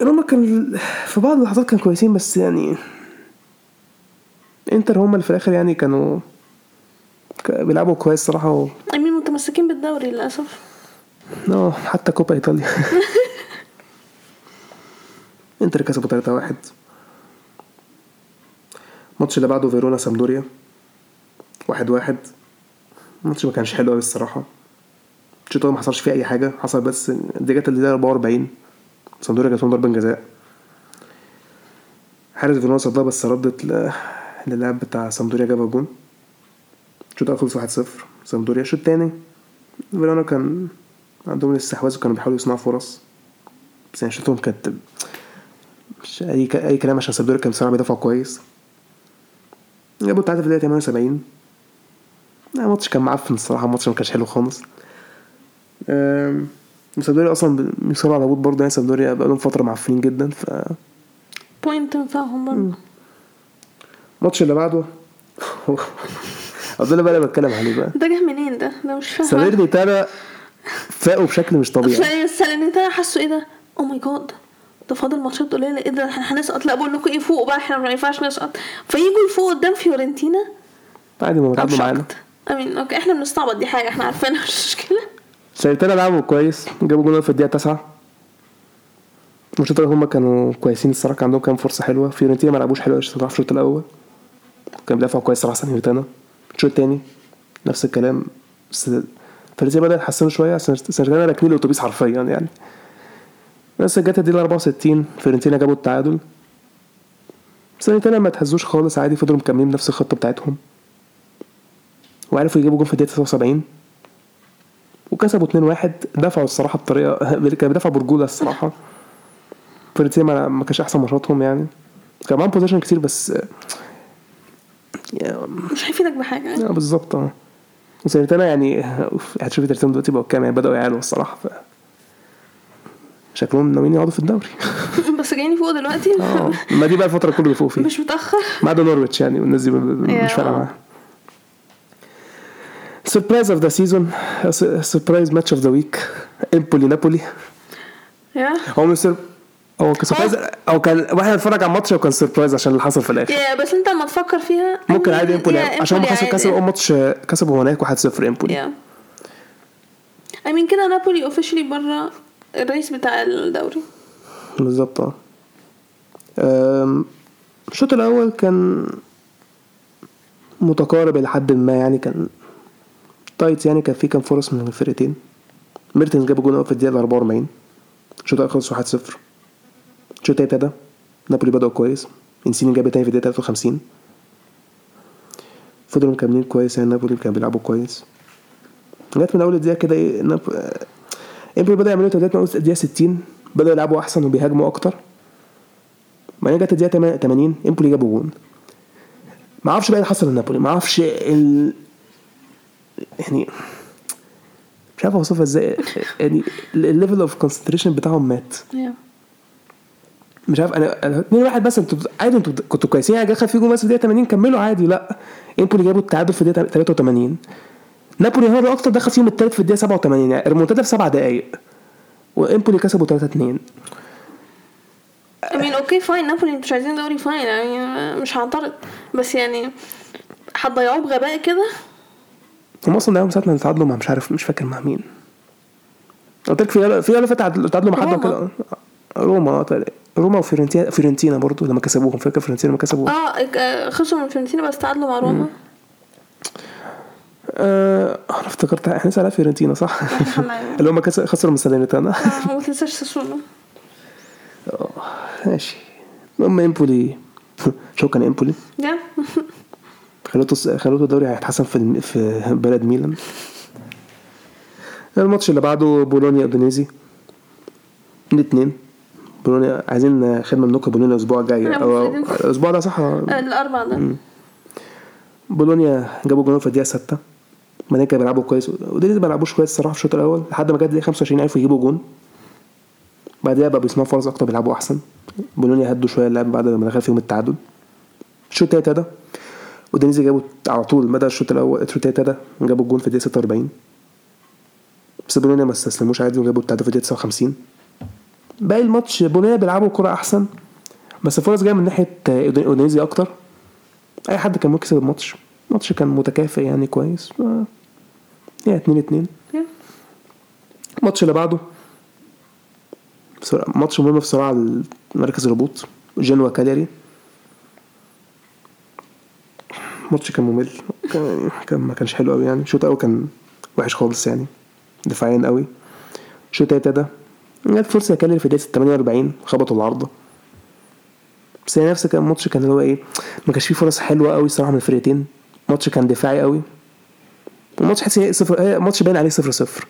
روما كان في بعض اللحظات كانوا كويسين بس يعني انتر هم اللي في الآخر يعني كانوا بيلعبوا كويس صراحة و... Mean متمسكين بالدوري للأسف. آه حتى كوبا إيطاليا. (laughs) انتر كسبوا 3 1 الماتش اللي بعده فيرونا سامدوريا. واحد واحد. الماتش ما كانش حلو قوي الصراحة. الشوط ما حصلش فيه أي حاجة حصل بس دي جت الدقيقة 44 سامدوريا جات ضربة جزاء. حارس فيرونا صدها بس ردت ل- للاعب بتاع سامدوريا جابها جون. الشوط الأول خلص 1-0 سامدوريا الشوط التاني فيرونا كان عندهم الاستحواذ وكانوا بيحاولوا يصنعوا فرص. بس يعني شوطهم كانت مش أي ك... أي كلام عشان سامدوريا كان بصراحة بيدافعوا كويس. جابوا التعادل في الدقيقة 78 لا، الماتش كان معفن الصراحة الماتش ما كانش حلو خالص. أم، سامدوريا أصلا بيصاروا على الهبوط برضه يعني سامدوريا بقالهم فترة معفنين جدا ف point تنفعهم برضه الماتش اللي بعده. (laughs) ده اللي بقى اللي بتكلم عليه بقى. ده جه منين ده؟ ده مش فاهمة. ساليرني تانا فاقوا بشكل مش طبيعي. تاني حاسه إيه ده؟ oh my God ده فاضل ماتشات قليلة. إيه ده؟ إحنا هنسقط. لا بقول لكم إيه فوق بقى. إحنا ما ينفعش نسقط. فيجوا يفوقوا قدام فيورنتينا؟ عادي ما بيتعادلوا معانا. امين okay إحنا بنستعبط دي حاجة إحنا عارفينها مش مشكلة. سيرتانا لعبوا كويس جابوا جول في الدقيقة 9 الشوط هما كانوا كويسين الصراحة كان عندهم كام فرصة حلوة. فيورنتينا ما لعبوش حلو الصراحة في الشوط الأول. كان بيدافعوا كويس صراحة سيرتانا الشوط التاني نفس الكلام. بس فيورنتينا بدأ يتحسنوا شوية. عشان سيرتانا راكنين الأتوبيس حرفيا يعني. بس جت الدقيقة 64 فيورنتينا جابوا التعادل. سيرتانا ما تهزوش خالص عادي فضلوا مكملين بنفس الخطة بتاعتهم. وعرفوا يجيبوا جول في الدقيقة 79 وكسبوا 2-1 دافعوا الصراحة بطريقة كانوا بيدافعوا برجولة الصراحة. فيورنتينا ما- ما كانش أحسن ماتشاتهم يعني. كان معاهم possession كتير بس مش هيفيدك بحاجة. يعني. آه، بالظبط. آه. وسيرتانا يعني أوف هتشوفي ترتيبهم دلوقتي بقوا كام يعني بدأوا يعلوا الصراحة ف شكلهم ناويين يقعدوا في الدوري. (laughs) بس جايين فوق دلوقتي. آه ما دي بقى الفترة كله بيفوق فيها. مش متأخر. ما عدا نورويتش يعني والناس دي مش فارقة. معاها. surprise of the season surprise match of the week امبولي نابولي yeah هو مش سر... هو كان surprise هو كان واحد اتفرج على الماتش وكان surprise عشان اللي حصل في الآخر. يا بس انت لما تفكر فيها ممكن عادي امبولي yeah, عشان هم إمبولي خسروا عادي. كسبوا اول ماتش كسبوا هناك 1-0 امبولي I mean كده نابولي officially بره ال race بتاع الدوري. بالظبط. آه. الشوط الأول كان متقارب إلى حد ما يعني كان tight يعني كان في كام فرص من الفرقتين. ميرتنز جاب جون في الدقيقة 44 الشوط الأول خلص 1-0 الشوط ابتدى نابولي بدأوا كويس. إنسيني جاب تاني في الدقيقة 53 فضلوا مكملين كويس يعني؟ نابولي كانوا بيلعبوا كويس. جت من أول الدقيقه كده إيه ناب... امبولي بدأ يعملوا تبديلات من أول الدقيقه 60 بدأوا يلعبوا أحسن وبيهاجموا أكتر. بعدين جت الدقيقة 80 امبولي جابوا جون. ما أعرفش بقى اللي حصل لنابولي. ما أعرفش ال... يعني مش عارف أوصفها إزاي. يعني ال level of concentration بتاعهم مات. مش عارف أنا أنا 2 1 بس أنتوا عادي أنتوا كنتوا كويسين يعني دخل فيكم بس في الدقيقة 80 كملوا عادي لأ. امبولي جابوا التعادل في الدقيقة 83 نابولي هو أكتر دخل فيهم التالت في الدقيقة 87 يعني الريمونتادا في سبع دقائق وإمبولي كسبوا 3 2 I mean okay fine نابولي مش عايزين دوري fine يعني مش هعترض بس يعني هتضيعوه بغباء كده؟ هم أصلا ضيعوا ساعه ما تعادلوا مع مش عارف مش فاكر مع مين. قلت لك في في فات تعادلوا مع حد. كده. روما آه، تقريبا. روما وفيورنتينا فيورنتينا برضو لما كسبوهم. فاكر فيورنتينا لما كسبوهم؟ آه آه، خسروا من فيورنتينا بس تعادلوا مع روما. آه أنا افتكرت إحنا لسه على فيورنتينا صح؟ (laughs) اللي هم خسروا من سالينيتانا آه وما تنساش ساسولو (laughs) ماشي. المهم إمبولي. (laughs) شكرا إمبولي؟ خلوته خلوته الدوري هيتحسم في. في بلد ميلان. الماتش اللي بعده بولونيا اودينيزي الاثنين بولونيا عايزين خدمة منكم بولونيا الأسبوع الجاي. أو. الأسبوع ده صح؟ الاربع ده. بولونيا جابوا جول في الدقيقة 6 بعدين كانوا بيلعبوا كويس. اودينيزي ما لعبوش كويس الصراحة في الشوط الأول. لحد ما جت الدقيقه 25 عرفوا يجيبوا جون. بعدها بقى بيصنعوا فرص أكتر بيلعبوا أحسن. بولونيا هدوا شوية اللعب بعد ما دخل فيهم التعادل. الشوط التالت ده اودينيزي جابوا على طول بدأ الشوط الأول الشوط التالت ده جابوا الجون في الدقيقة 46 بس بولونيا ما استسلموش عادي وجابوا التعادل في الدقيقة 59 باقي الماتش بولونيا بيلعبوا كرة أحسن بس الفرص جاية من ناحية أودينيزي أكتر. أي حد كان ممكن يكسب الماتش الماتش كان متكافئ يعني كويس. يعني 2 2 يا. الماتش اللي بعده ماتش مهم في صراع مركز الهبوط جنوا كاليري. الماتش كان ممل. كان, كان ما كانش حلو قوي يعني. الشوط الأول كان وحش خالص يعني. دفاعيا قوي الشوط التالت ده جت فرصة كالياري في الدقيقة 48 خبطوا العارضه بس هي نفس كان الماتش كان اللي هو إيه ما كانش فيه فرص حلوة قوي الصراحة من الفرقتين. الماتش كان دفاعي قوي الماتش حاسس هي صفر هي ماتش باين عليه صفر صفر.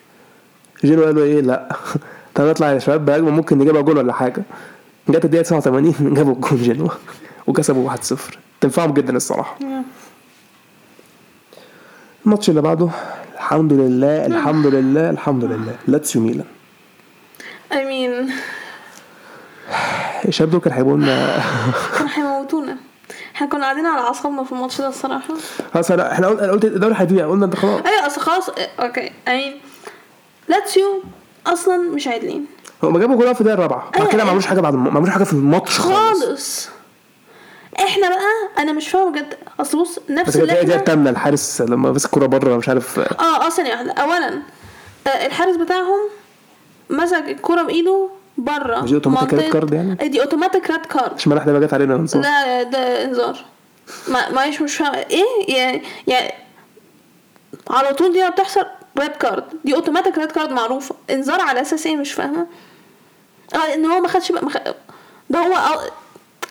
جنوا قالوا إيه لأ. (laughs) طب نطلع يا شباب بهجمه ممكن نجيبها جول ولا حاجة. جت الدقيقة 89 (laughs) جابوا الجول جنوا (laughs) وكسبوا 1-0 تنفعهم جدا الصراحة. الماتش اللي بعده الحمد لله الحمد لله الحمد لله. لاتسيو ميلان. I mean الشباب دول كانوا هيبقوا لنا. كانوا هيموتونا. إحنا كنا قاعدين على أعصابنا في الماتش ده الصراحة. خلاص لا إحنا قلت الدوري هيضيع. قلنا ده خلاص. أيوه أصل خلاص okay. I mean لاتسيو أصلا مش عادلين. هم جابوا جول في الدقيقة الرابعة. بعد كده ما عملوش حاجة بعد ما عملوش حاجة في الماتش خالص. خالص. إحنا بقى أنا مش فاهمة بجد. اصل بص نفس اللي هي دي إحنا التامنة الحارس لما مسك الكوره بره مش عارف. آه آه ثانية واحدة. اولا آه، الحارس بتاعهم مسك الكرة بإيده بره. مش دي automatic red card يعني؟ دي automatic red card ما إحنا جت علينا انذار. لا ده انذار. ما معيش مش فاهمة. إيه؟ يعني يعني على طول دي بتحصل red card دي automatic red card معروفة. انذار على أساس إيه؟ مش فاهمة. آه إن هو ما خدش بقى مخ... ده هو آه،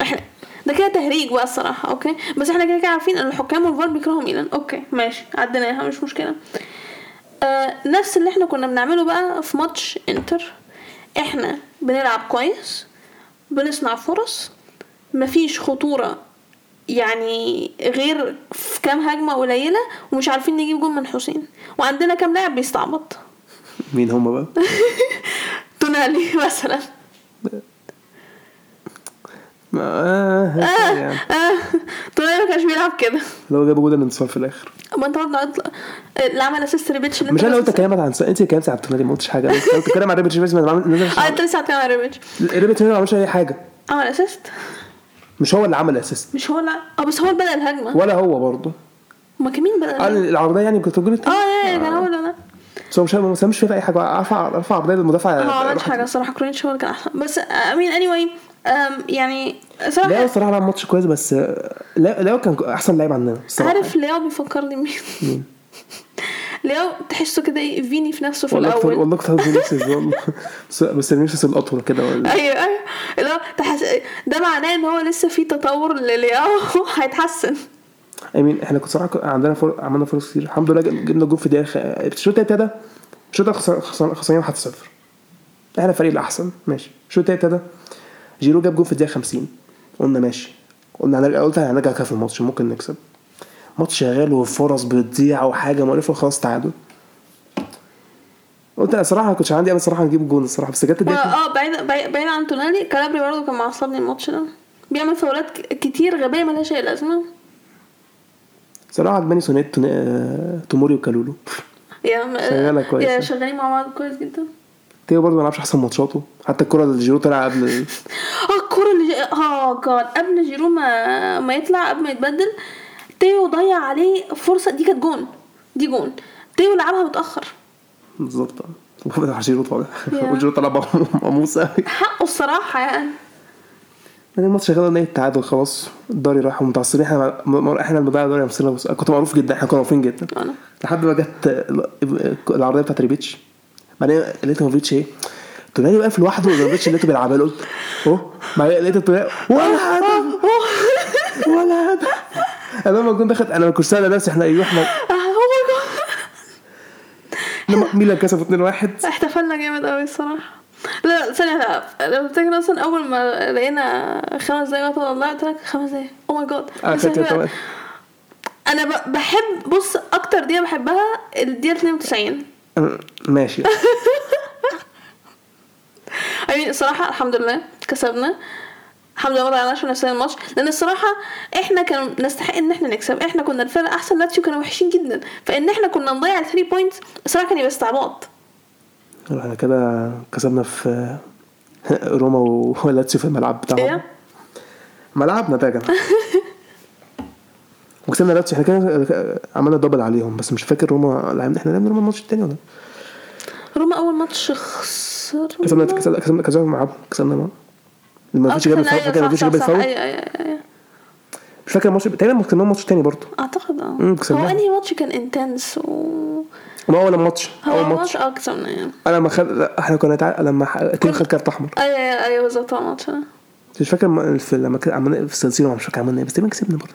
إحنا ده كده تهريج بقى الصراحة okay؟ بس إحنا كده كده عارفين إن الحكام والفار بيكرهوا ميلان okay؟ ماشي عديناها مش مشكلة. آه نفس اللي إحنا كنا بنعمله بقى في ماتش إنتر إحنا بنلعب كويس بنصنع فرص مفيش خطورة يعني غير في كام هجمة قليلة ومش عارفين نجيب جول من حسين. وعندنا كام لاعب بيستعبط؟ مين هم بقى؟ (laughs) تونالي مثلا. (laughs) آه آه يعني. آه. تونالي ما كانش بيلعب كده. لو جابوا جول الانتصار في الآخر. ما أنت برضه قلت- اللي عمل assist ريبيتش اللي مش أنا قلت كلامك عن أنت كلمت عن التونالي ما قلتش حاجة. بس قلت كلام عن ريبيتش بس ما آه أنت لسه هتكلم عن ريبيتش. ريبيتش ما عملش أي حاجة. عمل assist مش هو اللي عمل assist مش هو لا آه بس هو اللي بدأ الهجمة. ولا هو برضه. ما كان مين قال الهجمة؟ العرضية يعني كنت تقول آه يا كان هو اللي بدأ. بس هو مش مش مش فاهم أي حاجة. رفع رفع عرضية للمدافع. هو ما عملش حاجة الصراحة. كرونيتش هو اللي كان أحسن. بس امين اني واي يعني لا صراحة الصراحه لعب ماتش كويس بس آه، لا لا كان أحسن لعيب عندنا الصراحة. عارف لياو بيفكرني مين؟ مين؟ (laughs) لياو تحسه كده إيه فيني في نفسه في والله الأول. والله كنت هقول فينيسيوس والله. (laughs) بس بس فينيسيوس الأطول كده. أيوه أيوه. اللي هو تحس... ده معناه إن هو لسه في تطور للياو. (laughs) هيتحسن. I mean إحنا كنت صراحة عندنا فر... عملنا فرص كتير. الحمد لله جبنا جول في الدقيقه الشوط ده الشوط التالت خسر- خسر- خسرانين 1-0 إحنا الفريق الأحسن. ماشي. الشوط ده جيرو جاب جول في الدقيقة 50 قلنا ماشي. قلنا هنرجع قلت هنرجع كده في الماتش ممكن نكسب. ماتش شغال والفرص بتضيع وحاجة مقرفة خلاص تعادل. قلت أنا صراحة ما كنتش عندي امل صراحة نجيب جول الصراحة بس جت الدقيقة آه بعيد بعيد بعيد عن تونالي كالابريا برضه كان معصبني الماتش ده. بيعمل فاولات كتير غبية ملهاش أي لازمة. صراحة عجباني سونيت آه، توموري وكالولو. يا شغالة كويس. يا شغالين مع بعض كويس جدا. تيو برضه ما لعبش أحسن ماتشاته. حتى الكرة اللي جيرو طلع قبل (laughs) آه الكورة اللي آه جاد قبل جيرو ما ما يطلع قبل ما يتبدل تيو ضيع عليه فرصة دي كانت جون دي جون. تيو لعبها متأخر. بالظبط. (laughs) وجيرو طالع. وجيرو (laughs) طلع مقموص قوي حقه الصراحة يعني. يعني الماتش شغال نهاية التعادل خلاص. الدوري راح ومتعصبين. إحنا م- إحنا اللي الدوري بس كنت معروف جدا إحنا كنا معروفين جدا. لحد ما جت ال- العرضية بتاعت ريبيتش. بعدين لقيت موفيتش إيه؟ تونالي واقف لوحده وريبيتش لقيته بيلعبها قلت اهو بعدين لقيت تونالي ولا هدف ولا هدف. أنا لما كنت دخلت أنا كنت سأل نفسي إحنا أيوه إحنا (laughs) آه، لما ميلان كسبوا 2-1 احتفلنا جامد قوي الصراحة. لا ثانية لا لو بفتكر أصلا أول ما لقينا خمس دقايق وقت الله قلت لك خمس دقايق. oh my god أنا بحب بص أكتر دقيقة بحبها الدقيقة 92 ماشي. (laughs) يعني الصراحة الحمد لله كسبنا. الحمد لله ما ضيعناش في نفسنا الماتش. لأن الصراحة إحنا كان نستحق إن إحنا نكسب. إحنا كنا الفرقة أحسن لاتسيو كانوا وحشين جدا. فإن إحنا كنا نضيع ال three points الصراحة كان يبقى استعباط. إحنا كده كسبنا في روما (laughs) ولاتسيو في الملعب بتاعهم. إيه؟ ملعبنا ده يا (laughs) جماعة وكسبنا لاتسيو إحنا كده عملنا double عليهم بس مش فاكر روما لعبنا. إحنا لعبنا روما الماتش التاني ولا؟ روما أول ماتش خسر كسبنا كسبنا كسبنا كسبنا معاهم. كسبنا معاهم. لما فيش جاب الفاول فاكر فيش جاب الفاول. أيوه أيوه أيوه. مش فاكر الماتش تقريبا كسبنا الماتش التاني برضه. أعتقد آه. هو أنهي ماتش كان intense و ما أول ماتش هو أول ماتش. ماتش آه كسبنا يعني. أنا لما خد لا، إحنا كنا تع... لما ح- ال team خد كارت أحمر. أيوه أيوه أيوه بالظبط هو ماتش آه. مش فاكر في لما عملنا في السلسله مش فاكر عملنا إيه بس تقريبا كسبنا برضه.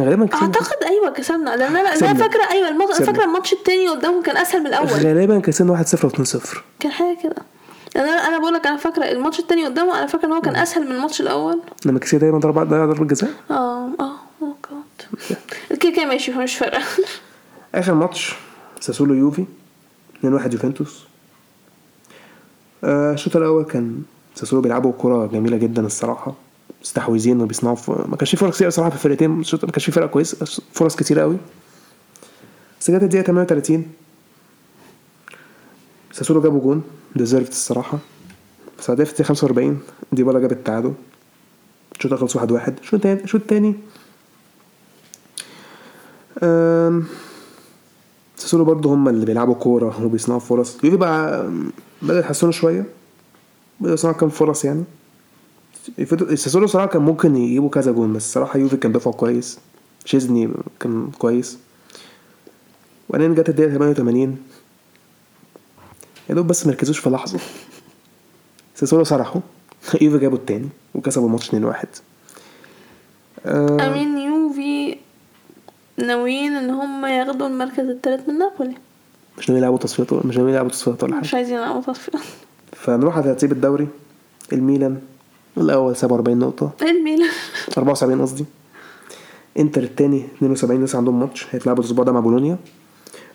غالبا كسبنا. أعتقد أيوه كسبنا. لأن أنا. أنا فاكرة أيوه الماتش كسبنا. فاكرة الماتش التاني قدامهم كان أسهل من الأول. غالبا كسبنا 1-0 و 2-0 كان حاجة كده. أنا أنا بقول لك أنا فاكرة الماتش التاني قدامه أنا فاكرة إن هو كان أسهل من الماتش الأول. لما كسبنا دايما ضربة ضيع ضربة جزاء. آه آه اوه جاد كده كده ماشي فمش فارقة. (laughs) آخر ماتش ساسولو يوفي 2-1 يوفنتوس. آه، الشوط الأول كان ساسولو بيلعبوا كرة جميلة جدا الصراحة. مستحوذين وبيصنعوا. ما كانش في فرص كتير الصراحة في الفرقتين. ما كانش في فرقة كويس فرص كتير قوي. بس جت الدقيقة 38 ساسولو جابوا جون deserved الصراحة. بس بعدها في الدقيقة 45 ديبالا جاب التعادل. الشوط خلص 1-1 الشوط التاني الشوط التاني. أم، ساسولو برضه هم اللي بيلعبوا كورة وبيصنعوا فرص. يوفي بقى بدأ يتحسنوا شوية. بدأوا يصنعوا كام فرص يعني. ساسولو صراحة كان ممكن يجيبوا كذا جون بس الصراحة يوفي كان دفاعه كويس. شيزني كان كويس. وبعدين جت الدقيقة 88 يا دوب بس مركزوش في لحظة. ساسولو سرحوا (laughs) يوفي جابوا التاني وكسبوا الماتش 2-1 آه، أمين يوفي ناويين إن هم ياخدوا المركز الثالث من نابولي. مش ناويين يلعبوا تصفيات مش ناويين يلعبوا تصفيات ولا حاجة. مش عايزين يلعبوا تصفية فنروح على ترتيب الدوري. الميلان. الأول 47 نقطة. إيه الميلان 74 قصدي. إنتر التاني 72 لسه عندهم ماتش هيتلعبوا الأسبوع ده مع بولونيا.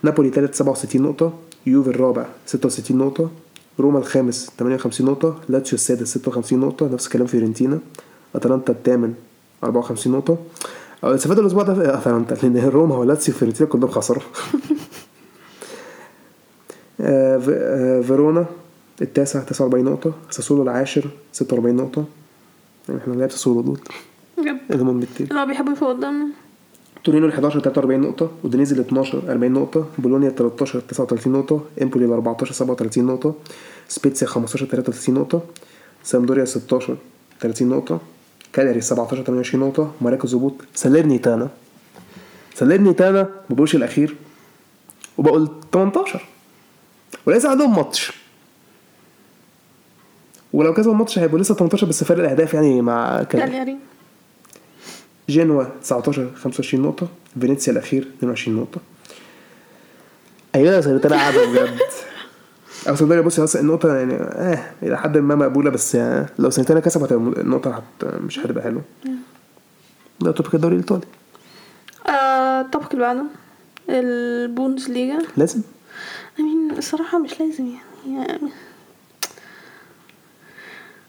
نابولي تالت 67 نقطة. يوفي الرابع 66 نقطة. روما الخامس 58 نقطة. لاتسيو السادس 56 نقطة. نفس الكلام فيورنتينا. أتلانتا الثامن 54 نقطة. استفاد الأسبوع ده في (laughs) أتلانتا لأن روما ولاتسيو وفيورنتينا كلهم خسروا. (laughs) آه، آه، فيرونا التاسع 49 نقطة ساسولو العاشر 46 نقطة. يعني إحنا بنلعب ساسولو دول. بجد؟ اللي هم اللي هو بيحبوا يفوق قدامنا. تورينو ال 11 43 نقطة ودينيزي ال 12 40 نقطة بولونيا ال 13 39 نقطة إمبولي ال 14 37 نقطة سبيتسيا 15 33 نقطة سامدوريا 16 30 نقطة كاليري 17 28 نقطة مراكز هبوط. ساليرنيتانا ساليرنيتانا مبقوش الأخير وبقوا ال 18 ولسه عندهم ماتش. ولو كسبوا الماتش هيبقوا لسه 18 بس فرق الأهداف يعني مع كالياري جنوا 19 25 نقطة. فينيسيا الأخير 22 نقطة. أيوة ساليرنيتانا قاعدة بجد. (laughs) أو ساليرنيتانا بص النقطة يعني آه إلى حد ما مقبولة بس يعني لو ساليرنيتانا كسب هتبقى النقطة هت مش هتبقى حلوة. ده topic الدوري الإيطالي. آه الطبق اللي بعده. البوندس ليجا لازم I mean الصراحة مش لازم يعني, يعني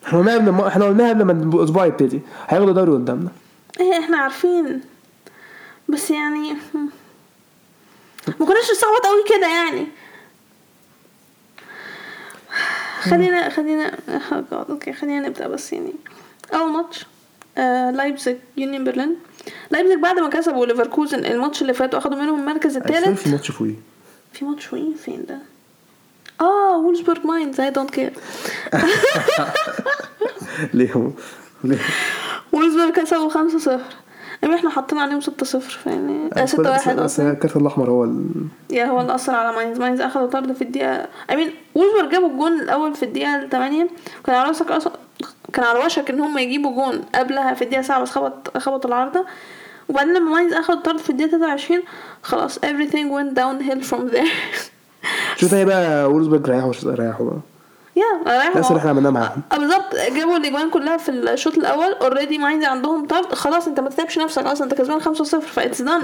إحنا قلناها قبل ما إحنا قلناها قبل ما الأسبوع يبتدي. هياخدوا دوري قدامنا. إيه إحنا عارفين. بس يعني ما كناش نصوت قوي كده يعني. خلينا خلينا okay خلينا نبدأ بس يعني. أول ماتش آه لايبزيج يونيون برلين لايبزيج بعد ما كسبوا ليفركوزن الماتش اللي فات وأخدوا منهم المركز الثالث. في ماتش فوقيه. في ماتش وين فين ده؟ آه وولزبورج ماينز I don't care ليه؟ ليه وولزبورج كسبوا 5 0 يعني إحنا حاطين عليهم 6 0 فيعني آه 6 1 بس أصلا. الكارت الأحمر هو ال... yeah هو اللي أثر على ماينز ماينز أخدوا طرد في الدقيقه mean وولزبورج جابوا الجون الأول في الدقيقة 8 كان على وشك أصلا كان على وشك إن هم يجيبوا جون قبلها في الدقيقة 7 بس خبط خبط العارضة. وبعدين لما ماينز اخد طرد في الدقيقة 23 خلاص everything went downhill from there. (laughs) شوط تاني بقى؟ وولزبرج ريحوا ريحوا بقى؟ yeah ريحوا. نفس اللي إحنا عملناه معاهم. آه بالظبط. جابوا الإجوان كلها في الشوط الأول. already ماينز عندهم طرد. خلاص أنت ما تتعبش نفسك أصلا. أنت كسبان 5-0 ف it's done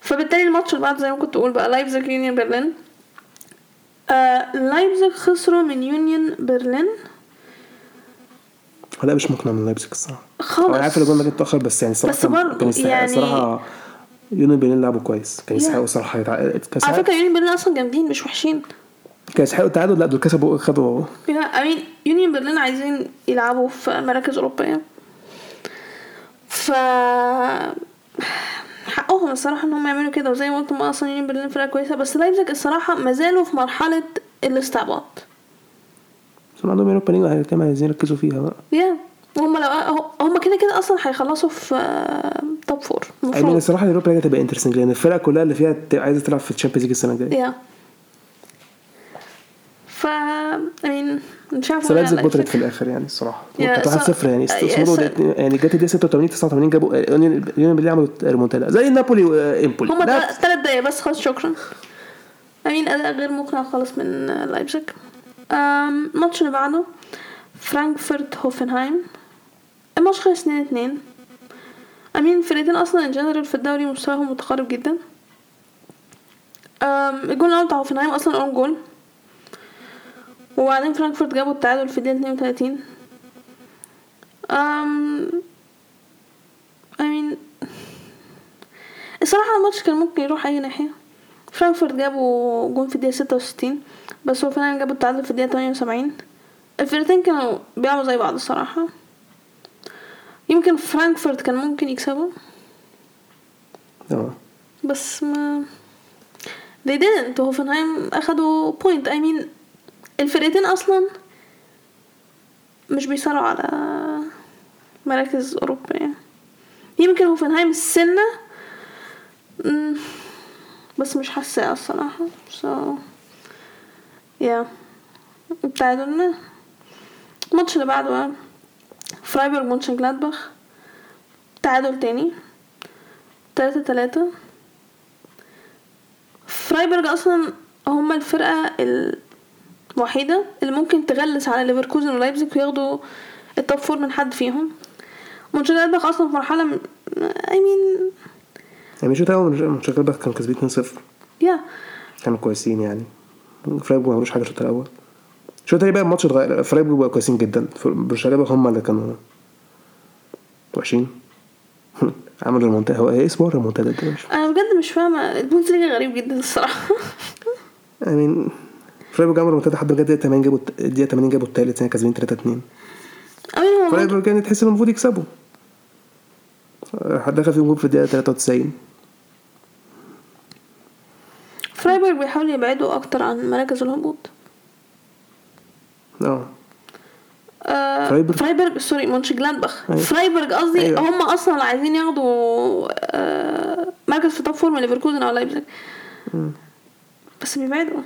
فبالتالي الماتش اللي بعده زي ما كنت أقول بقى لايبزيج يونيون برلين آه لايبزيج خسروا من يونيون برلين لا مش مقنع من لايبزيج الصراحة. خالص أنا عارف الجون ده جه متاخر بس يعني الصراحه بس برضه يعني- الصراحه يونيون برلين لعبوا كويس. كان يستحقوا. كان على فكرة يونيون برلين أصلا جامدين مش وحشين. كان يستحقوا التعادل لا دول كسبوا خدوا يا امين يونيون برلين عايزين يلعبوا في مراكز أوروبية. ف حقهم الصراحة إن هم يعملوا كده وزي ما قلت هم أصلا يونيون برلين فرقة كويسة بس لايبزيج الصراحة ما زالوا في مرحلة الاستعباط. بس عندهم Europa League عايزين يركزوا فيها بقى. yeah هم لو هم كده كده أصلا هيخلصوا في top four المفروض الصراحه ال Europa League هتبقى interesting لأن الفرق كلها اللي فيها عايزه تلعب في ال Champions League السنة الجايه yeah ف I mean مش عارفه بس أقول لايبزيج على بطلت لايبزيج. في الآخر يعني الصراحة. كانت 1 ص- 0 يعني. ص- يعني جت الدقيقة 86 89 جابوا يونيون يونيون برلين عملوا ريمونتادا. زي نابولي وامبولي هما لا، ثلاث دقايق بس خلاص شكرا. I mean أداء غير مقنع خالص من لايبزيج أم، الماتش اللي بعده فرانكفورت هوفنهايم. الماتش خلص 2 2 I mean الفرقتين أصلا in general في الدوري مستواهم متقارب جدا. الجول الأول بتاع هوفنهايم أصلا own goal وبعدين فرانكفورت جابوا التعادل في الدقيقة 32 أم امين الصراحة الماتش كان ممكن يروح أي ناحية. فرانكفورت جابوا جون في ستة وستين بس هو فعلا جابوا التعادل في تمانية وسبعين. الفرقتين كانوا بيلعبوا زي بعض الصراحة. يمكن فرانكفورت كان ممكن يكسبوا آه. بس ما they didn't. هوفنهايم أخدوا point I mean الفرقتين أصلا مش بيصارعوا على مراكز أوروبية. يمكن هوفنهايم السنة بس مش حاساه الصراحة. So yeah. التعادل الماتش اللي بعده بقى. فرايبورغ مونشن جلادباخ تعادل تاني تلاتة تلاتة فرايبورغ أصلا هما الفرقة الوحيدة اللي ممكن تغلس على ليفركوزن ولايبزيج وياخدوا ال top four من حد فيهم. مونشن جلادباخ أصلا في مرحلة م- I mean يعني شوط أول مونشن كانوا كسبين 2 0 yeah. كانوا كويسين يعني. فرايبورغ ما عملوش حاجة الشوط الأول الشوط التاني بقى؟ الماتش اتغير. فرايبورغ بقوا كويسين جدا. برشلونة هم اللي كانوا وحشين. (laughs) عملوا الريمونتادا هو إيه اسمه؟ الريمونتادا ده؟ أنا بجد مش فاهمة. البوندسليجا غريب جدا الصراحة. يعني فرايبورغ عملوا الريمونتادا لحد الدقيقه 80 جابوا الدقيقه 80 جابوا التالت يعني كاسبين 3 2 I mean هو فرايبورغ كان تحس انه المفروض يكسبوا. حد دخل فيهم جول في الدقيقة 93 فرايبورغ بيحاولوا يبعدوا أكتر عن مراكز الهبوط. آه. آه، فرايبورغ؟ فرايبورغ sorry مونش جلادباخ أيوة. فرايبورغ قصدي أيوة. هم أصلا عايزين ياخدوا آه، مركز في top four من ليفركوزن أو لايبزيج. بس بيبعدوا.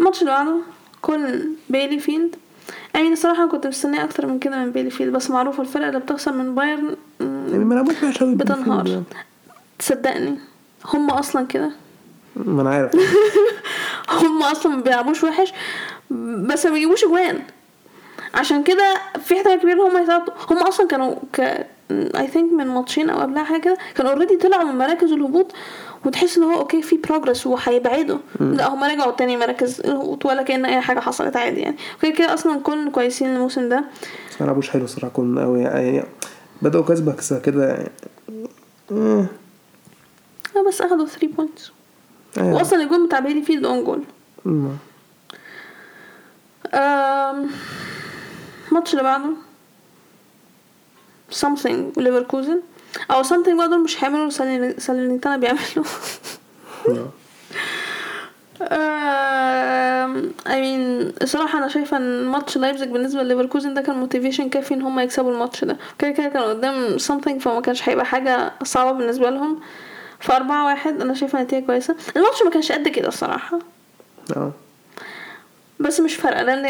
الماتش اللي بعده كولن بيليفيلد. يعني الصراحة كنت مستنية أكتر من كده من بيليفيلد بس معروفة الفرقة اللي بتخسر من بايرن يعني بتنهار. تصدقني. هم أصلا كده. ما أنا عارف. (laughs) هم أصلا ما بيلعبوش وحش بس ما بيجيبوش اجوان عشان كده في احتمال كبير إن هم يصعدوا. هم أصلا كانوا ك I think من ماتشين أو قبلها حاجة كده كانوا already طلعوا من مراكز الهبوط وتحس إن هو okay في progress وهيبعدوا. لا هم رجعوا تاني مراكز الهبوط ولا كأن أي حاجة حصلت عادي يعني. وكده كده أصلا كولن كويسين الموسم ده. ما لعبوش حلو الصراحه كولن قوي يعني بدأوا كسبة كسبة كده آه، بس أخدوا 3 points أيوة. واصلا الجول بتاع بيليفيلد own goal الماتش اللي بعده. Something ليفركوزن أو something بقى دول مش هيعملوا ساليرنيتانا بيعملوا آم، I mean الصراحة أنا شايفة إن ماتش لايبزيج بالنسبة لليفركوزن ده كان motivation كافي إن هما يكسبوا الماتش ده. كده كده كانوا قدام something فما كانش هيبقى حاجة صعبة بالنسبة لهم. فأربعة واحد أنا شايفة نتيجة كويسة. الماتش ما كانش قد كده الصراحة. آه. بس مش فارقة لأن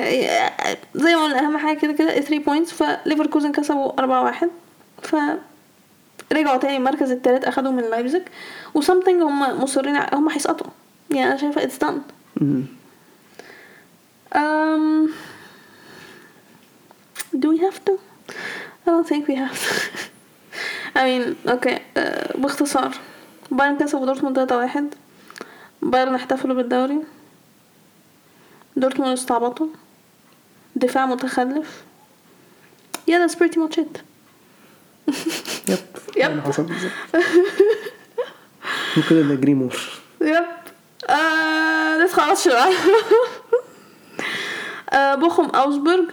زي ما قلنا أهم حاجة كده كده 3 points فليفركوزن كسبوا أربعة واحد. ف رجعوا تاني المركز التالت أخدوا من لايبزيج. و something هم مصرين هم هيسقطوا. يعني أنا شايفة it's done. أمم. Um, do we have to? I don't think we have to. (laughs) I mean, okay, uh, باختصار. بايرن كسبوا دورتموند تلاتة واحد. بايرن احتفلوا بالدوري. دورتموند استعبطوا. دفاع متخلف. yeah that's pretty much it yep. (laughs) yep. اللي حصل. بالظبط ممكن نجري more yep. آه ندخل شوية (laughs) آه بوخم أوجسبورج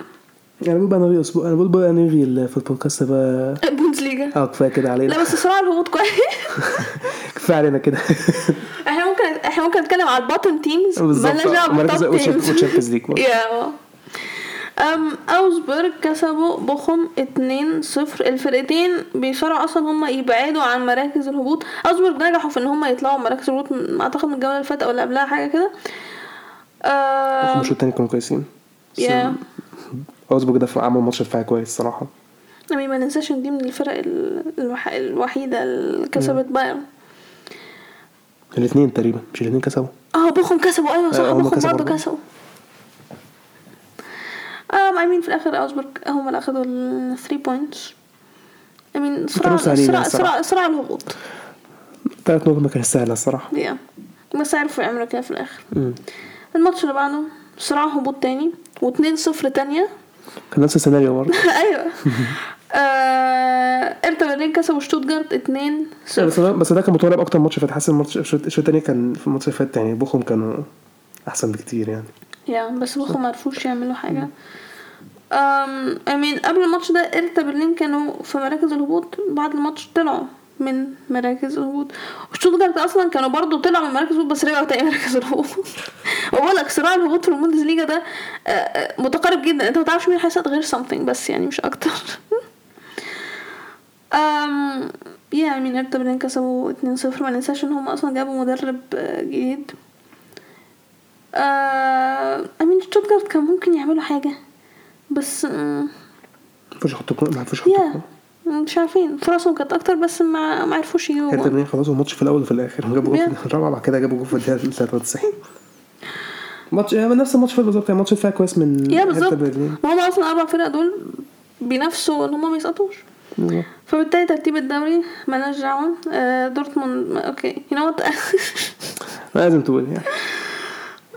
يعني بقول بقى نلغي أسبوع أنا بقول بقى نلغي في البودكاست بقى. (laughs) بوندسليجا. آه كفاية كده لا علينا بس صراحة الهبوط كويس. (laughs) كفاية علينا كده. (laughs) إحنا ممكن إحنا ممكن نتكلم على ال bottom teams مالناش دعوة بال top teams وال Champions League um أوجسبورج كسبوا بوخم 2-0 الفرقتين بيصارعوا أصلا هم يبعدوا عن مراكز الهبوط. أوجسبورج نجحوا في إن هم يطلعوا مراكز الهبوط من- أعتقد من الجولة اللي فاتت أو اللي قبلها حاجة كده. آم، الماتش التاني كانوا كويسين. يا أوجسبورج ده عمل ماتش دفاعي كويس صراحة. I mean ما ننساش ان دي من الفرق ال- الوح... الوحيدة اللي كسبت بايرن. الاثنين تقريبا مش الاثنين كسبوا. آه بوخم كسبوا. أيوه صح هم بوخم كسبوا. برضه. كسبوا. um I mean في الآخر أوجسبورج هم اللي أخدوا ال 3 points I mean صراع صراع. صراع صراع الهبوط. ثلاث نقط ما كانت سهله الصراحه بس عرفوا يعملوا كده في الآخر. الماتش اللي بعده. صراع هبوط تاني و2 0 تانية. كان نفس السيناريو برضه. (laughs) أيوه. (laughs) آه... إرتا برلين كسبوا شتوتجارت 2 بس 0 ده بس ده كان متولب أكتر ماتش فات. حاسس الماتش الشوط التاني كان في الماتش اللي فات يعني بوخم كانوا أحسن بكتير يعني. يا بس بوخم ما عرفوش يعملوا حاجة. I mean قبل الماتش ده إرتا برلين كانوا في مراكز الهبوط. بعد الماتش طلعوا. من مراكز الهبوط. وشتوتجارت أصلا كانوا برضو طلعوا من مراكز الهبوط بس رجعوا تاني (laughs) مراكز الهبوط. وبقول لك صراع الهبوط في البوندسليجا ده آه، آه، متقارب جدا. أنت ما تعرفش مين هيصعد غير something بس يعني مش أكتر. (laughs) أم يا مين ارتا برلين كسبوا 2-0 ما ننساش إن هم أصلا جابوا مدرب آه، جديد. أمين شتوتجارت كان ممكن يعملوا حاجة بس مم، ما عرفوش يحطوا جون- ما مش عارفين فرصهم كانت أكتر بس ما ما عرفوش يجيبوا جون. برلين خلصوا الماتش في الأول وفي الآخر. جابوا جول. في الرابعة بعد كده جابوا جول في الدقيقة 93 ماتش يعني نفس الماتش فات بالظبط يعني ماتش دفاع كويس من يا بالظبط. هم أصلا أربع فرق دول بينافسوا إن هم ما يسقطوش. فبالتالي ترتيب الدوري مالناش دعوة. آه، دورتموند okay you know (laughs) لازم تقول يعني.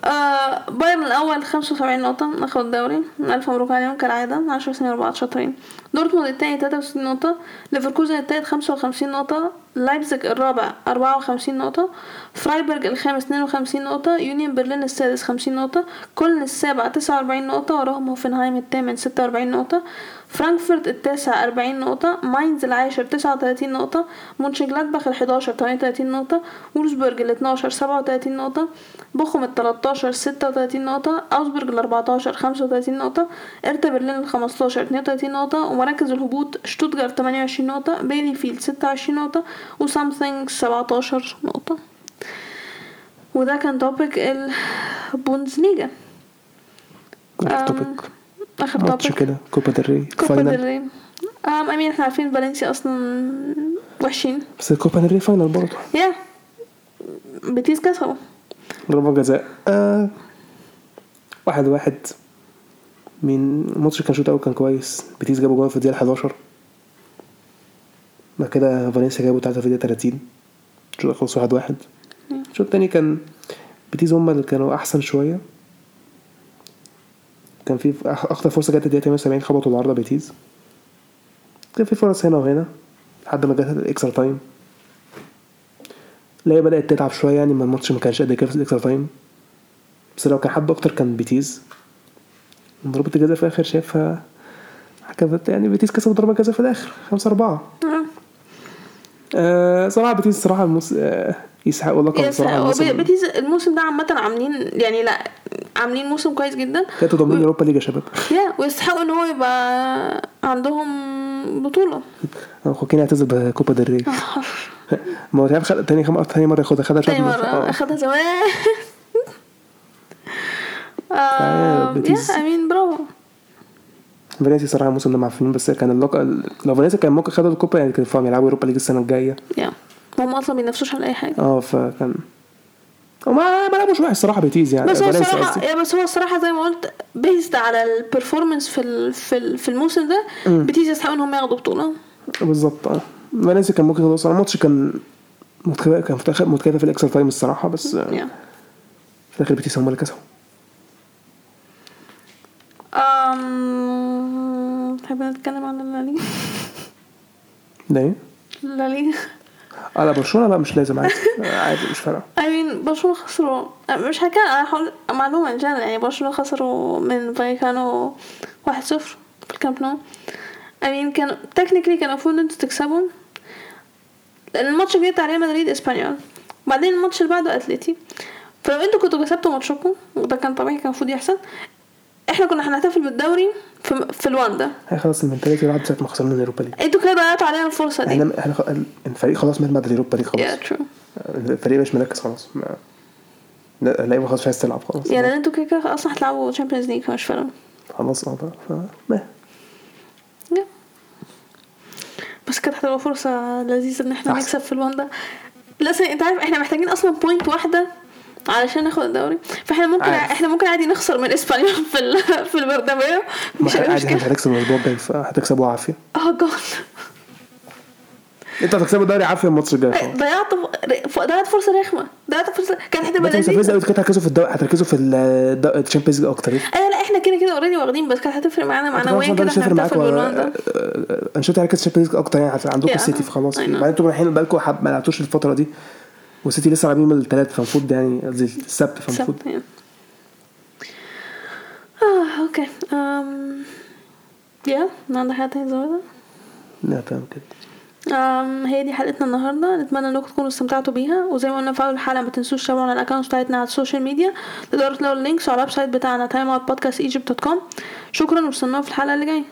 آه بايرن الأول 75 نقطة أخد الدوري. ألف مبروك عليهم كالعادة. 10 سنين ورا بعض شاطرين. دورتموند التاني 63 نقطة. ليفركوزن التالت 55 نقطة. لايبزيج الرابع 54 نقطة. فرايبورج الخامس 52 نقطة. يونيون برلين السادس 50 نقطة. كولن السابع 49 نقطة. وراهم هوفنهايم الثامن 46 نقطة. فرانكفورت التاسع 40 نقطة ماينز العاشر 39 نقطة مونشنجلادباخ ال 11 38 نقطة وولسبورج ال 12 37 نقطة بوخم ال 13 36 نقطة أوجسبورج ال 14 35 نقطة هرتا برلين ال 15 32 نقطة ومراكز الهبوط شتوتجارت 28 نقطة بيلي فيلد 26 نقطة و something 17 نقطة. وده كان topic البوندسليجا topic آخر ماتش كده. كوبا ديل ري. كوبا final. ديل ري. أم أمين إحنا عارفين فالنسيا أصلا وحشين. بس الكوبا ديل ري final برضه. yeah بيتيس كسبوا. ضربة جزاء. آه واحد واحد. من الماتش كان شوط اول كان كويس. بيتيس جابوا جول في الدقيقة 11 بعد كده فالنسيا جابوا تلاتة في الدقيقة 30 الشوط خلص واحد واحد. الشوط التاني كان بيتيز هما اللي كانوا أحسن شوية. كان في أخطر فرصة جت الدقيقة 78 خبطوا العارضة بيتيز. كان في فرص هنا وهنا لحد ما جت ال extra time. لا هي بدأت تتعب شوية يعني ما الماتش ما كانش قد كده في ال extra time. بس لو كان حد أكتر كان بيتيز. ضربة الجزاء في الآخر شايفها حكمت يعني بيتيز كسب ضربة جزاء في الآخر خمسة أربعة. آه. آه صراحة بيتيز صراحة المس... آه يستحقوا اللقب بس بصراحه الموسم- بيتيز الموسم ده عامة عاملين يعني لا عاملين موسم كويس جدا. كانتوا ضامنين اوروبا ليج يا شباب. yeah ويستحقوا إن هو يبقى عندهم بطولة. خواكين اعتزل بكوبا ديل ري. (laughs) ما هو تعرف خد تاني خم... تاني مرة ياخدها خدها تاني شامبيونز. مرة. آه. اخدها زمان. (laughs) آه، بيتيز. yeah امين برافو. فالنسيا صراحة الموسم ده معفنين بس كان اللقب لو فالنسيا كان ممكن خدوا الكوبا يعني كانوا فاهم يلعبوا اوروبا ليج السنة الجاية. yeah. هم أصلا بينافسوش على أي حاجة. آه فكان وما ما لعبوش وحش الصراحة بيتيز يعني بس هو. yeah بس هو الصراحة زي ما قلت based على ال performance في ال- في ال- في الموسم ده بيتيز يستحقوا ان هم ياخدوا بطولة. بالظبط آه. فالنسيا كان ممكن يخلص الماتش كان متكافئ كان متكافئ في ال extra time الصراحة بس في الآخر بيتيز هم اللي كسبوا. أم... تحب نتكلم عن الليغا ده إيه؟ آه لا برشلونة لا مش لازم عادي. (laughs) عادي مش فارقة. I mean برشلونة خسروا. مش هتكلم أنا هقول معلومة جنرال يعني برشلونة خسروا من فاليكانو واحد صفر في الكامب نو. I mean كانوا technically كان المفروض إن أنتوا تكسبوا. لأن الماتش الجاي بتاع ريال مدريد إسبانيول. بعدين الماتش اللي بعده اتلتي فلو أنتوا كنتوا كسبتوا ماتشكم وده كان طبيعي كان المفروض يحصل. إحنا كنا هنحتفل بالدوري في, في الواندا. هي خلاص ال mentality راحت ساعة ما خسرنا اليوروبا ليج. أنتوا كده ضيعتوا علينا الفرصة دي. إحنا إحنا خ- الفريق خلاص مات بعد اليوروبا ليج خلاص. Yeah true. الفريق مش مركز خلاص. ما لا- اللعيبة خلاص مش عايز تلعب خلاص. يعني أنتوا كده كده أصلا هتلعبوا تشامبيونز ليج فمش فارقة. خلاص آه بقى ف ما Yeah. بس كانت هتبقى فرصة لذيذة إن إحنا. نكسب في الواندا. لسه انت عارف إحنا محتاجين أصلا point واحدة علشان ناخد الدوري. فإحنا ممكن عارف. إحنا ممكن عادي نخسر من اسبانيول (laughs) في ال... في البرنابيو. مش عادي مشكلة. هنكسب الأسبوع الجاي فهتكسبوا عافية. آه جاد أنتوا هتكسبوا الدوري عافية الماتش الجاي. خلاص ضيعت ضيعت فرصة رخمة. ضيعت فرصة. كانت هتبقى بس مستفز لذيذة قوي كده هتركزوا في هتركزوا في الشامبيونز ليج أكتر. أيوه لا إحنا كده كده already واخدين بس كانت هتفرق معانا معنويا كده إحنا معاك هنحتفل بالواندا أنشيلوتي هركز الشامبيونز ليج أكتر يعني عندكم. السيتي فخلاص. بعدين أنتوا رايحين بقالكم حب- ما لعبتوش الفترة دي. والسيتي لسه لاعبين يوم الثلاث فالمفروض يعني قصدي السبت فالمفروض يعني. آه okay. um, yeah عندك حاجة تانية زودها؟ لا تمام كده. هي دي حلقتنا النهارده. نتمنى إنكم تكونوا استمتعتوا بيها. وزي ما قلنا في أول الحلقة ما تنسوش تتابعونا على ال account بتاعتنا على ال social media. تقدروا تلاقوا ال links على ال website بتاعنا timeoutpodcastegypt.com شكرا وأستنونا في الحلقة اللي جاية.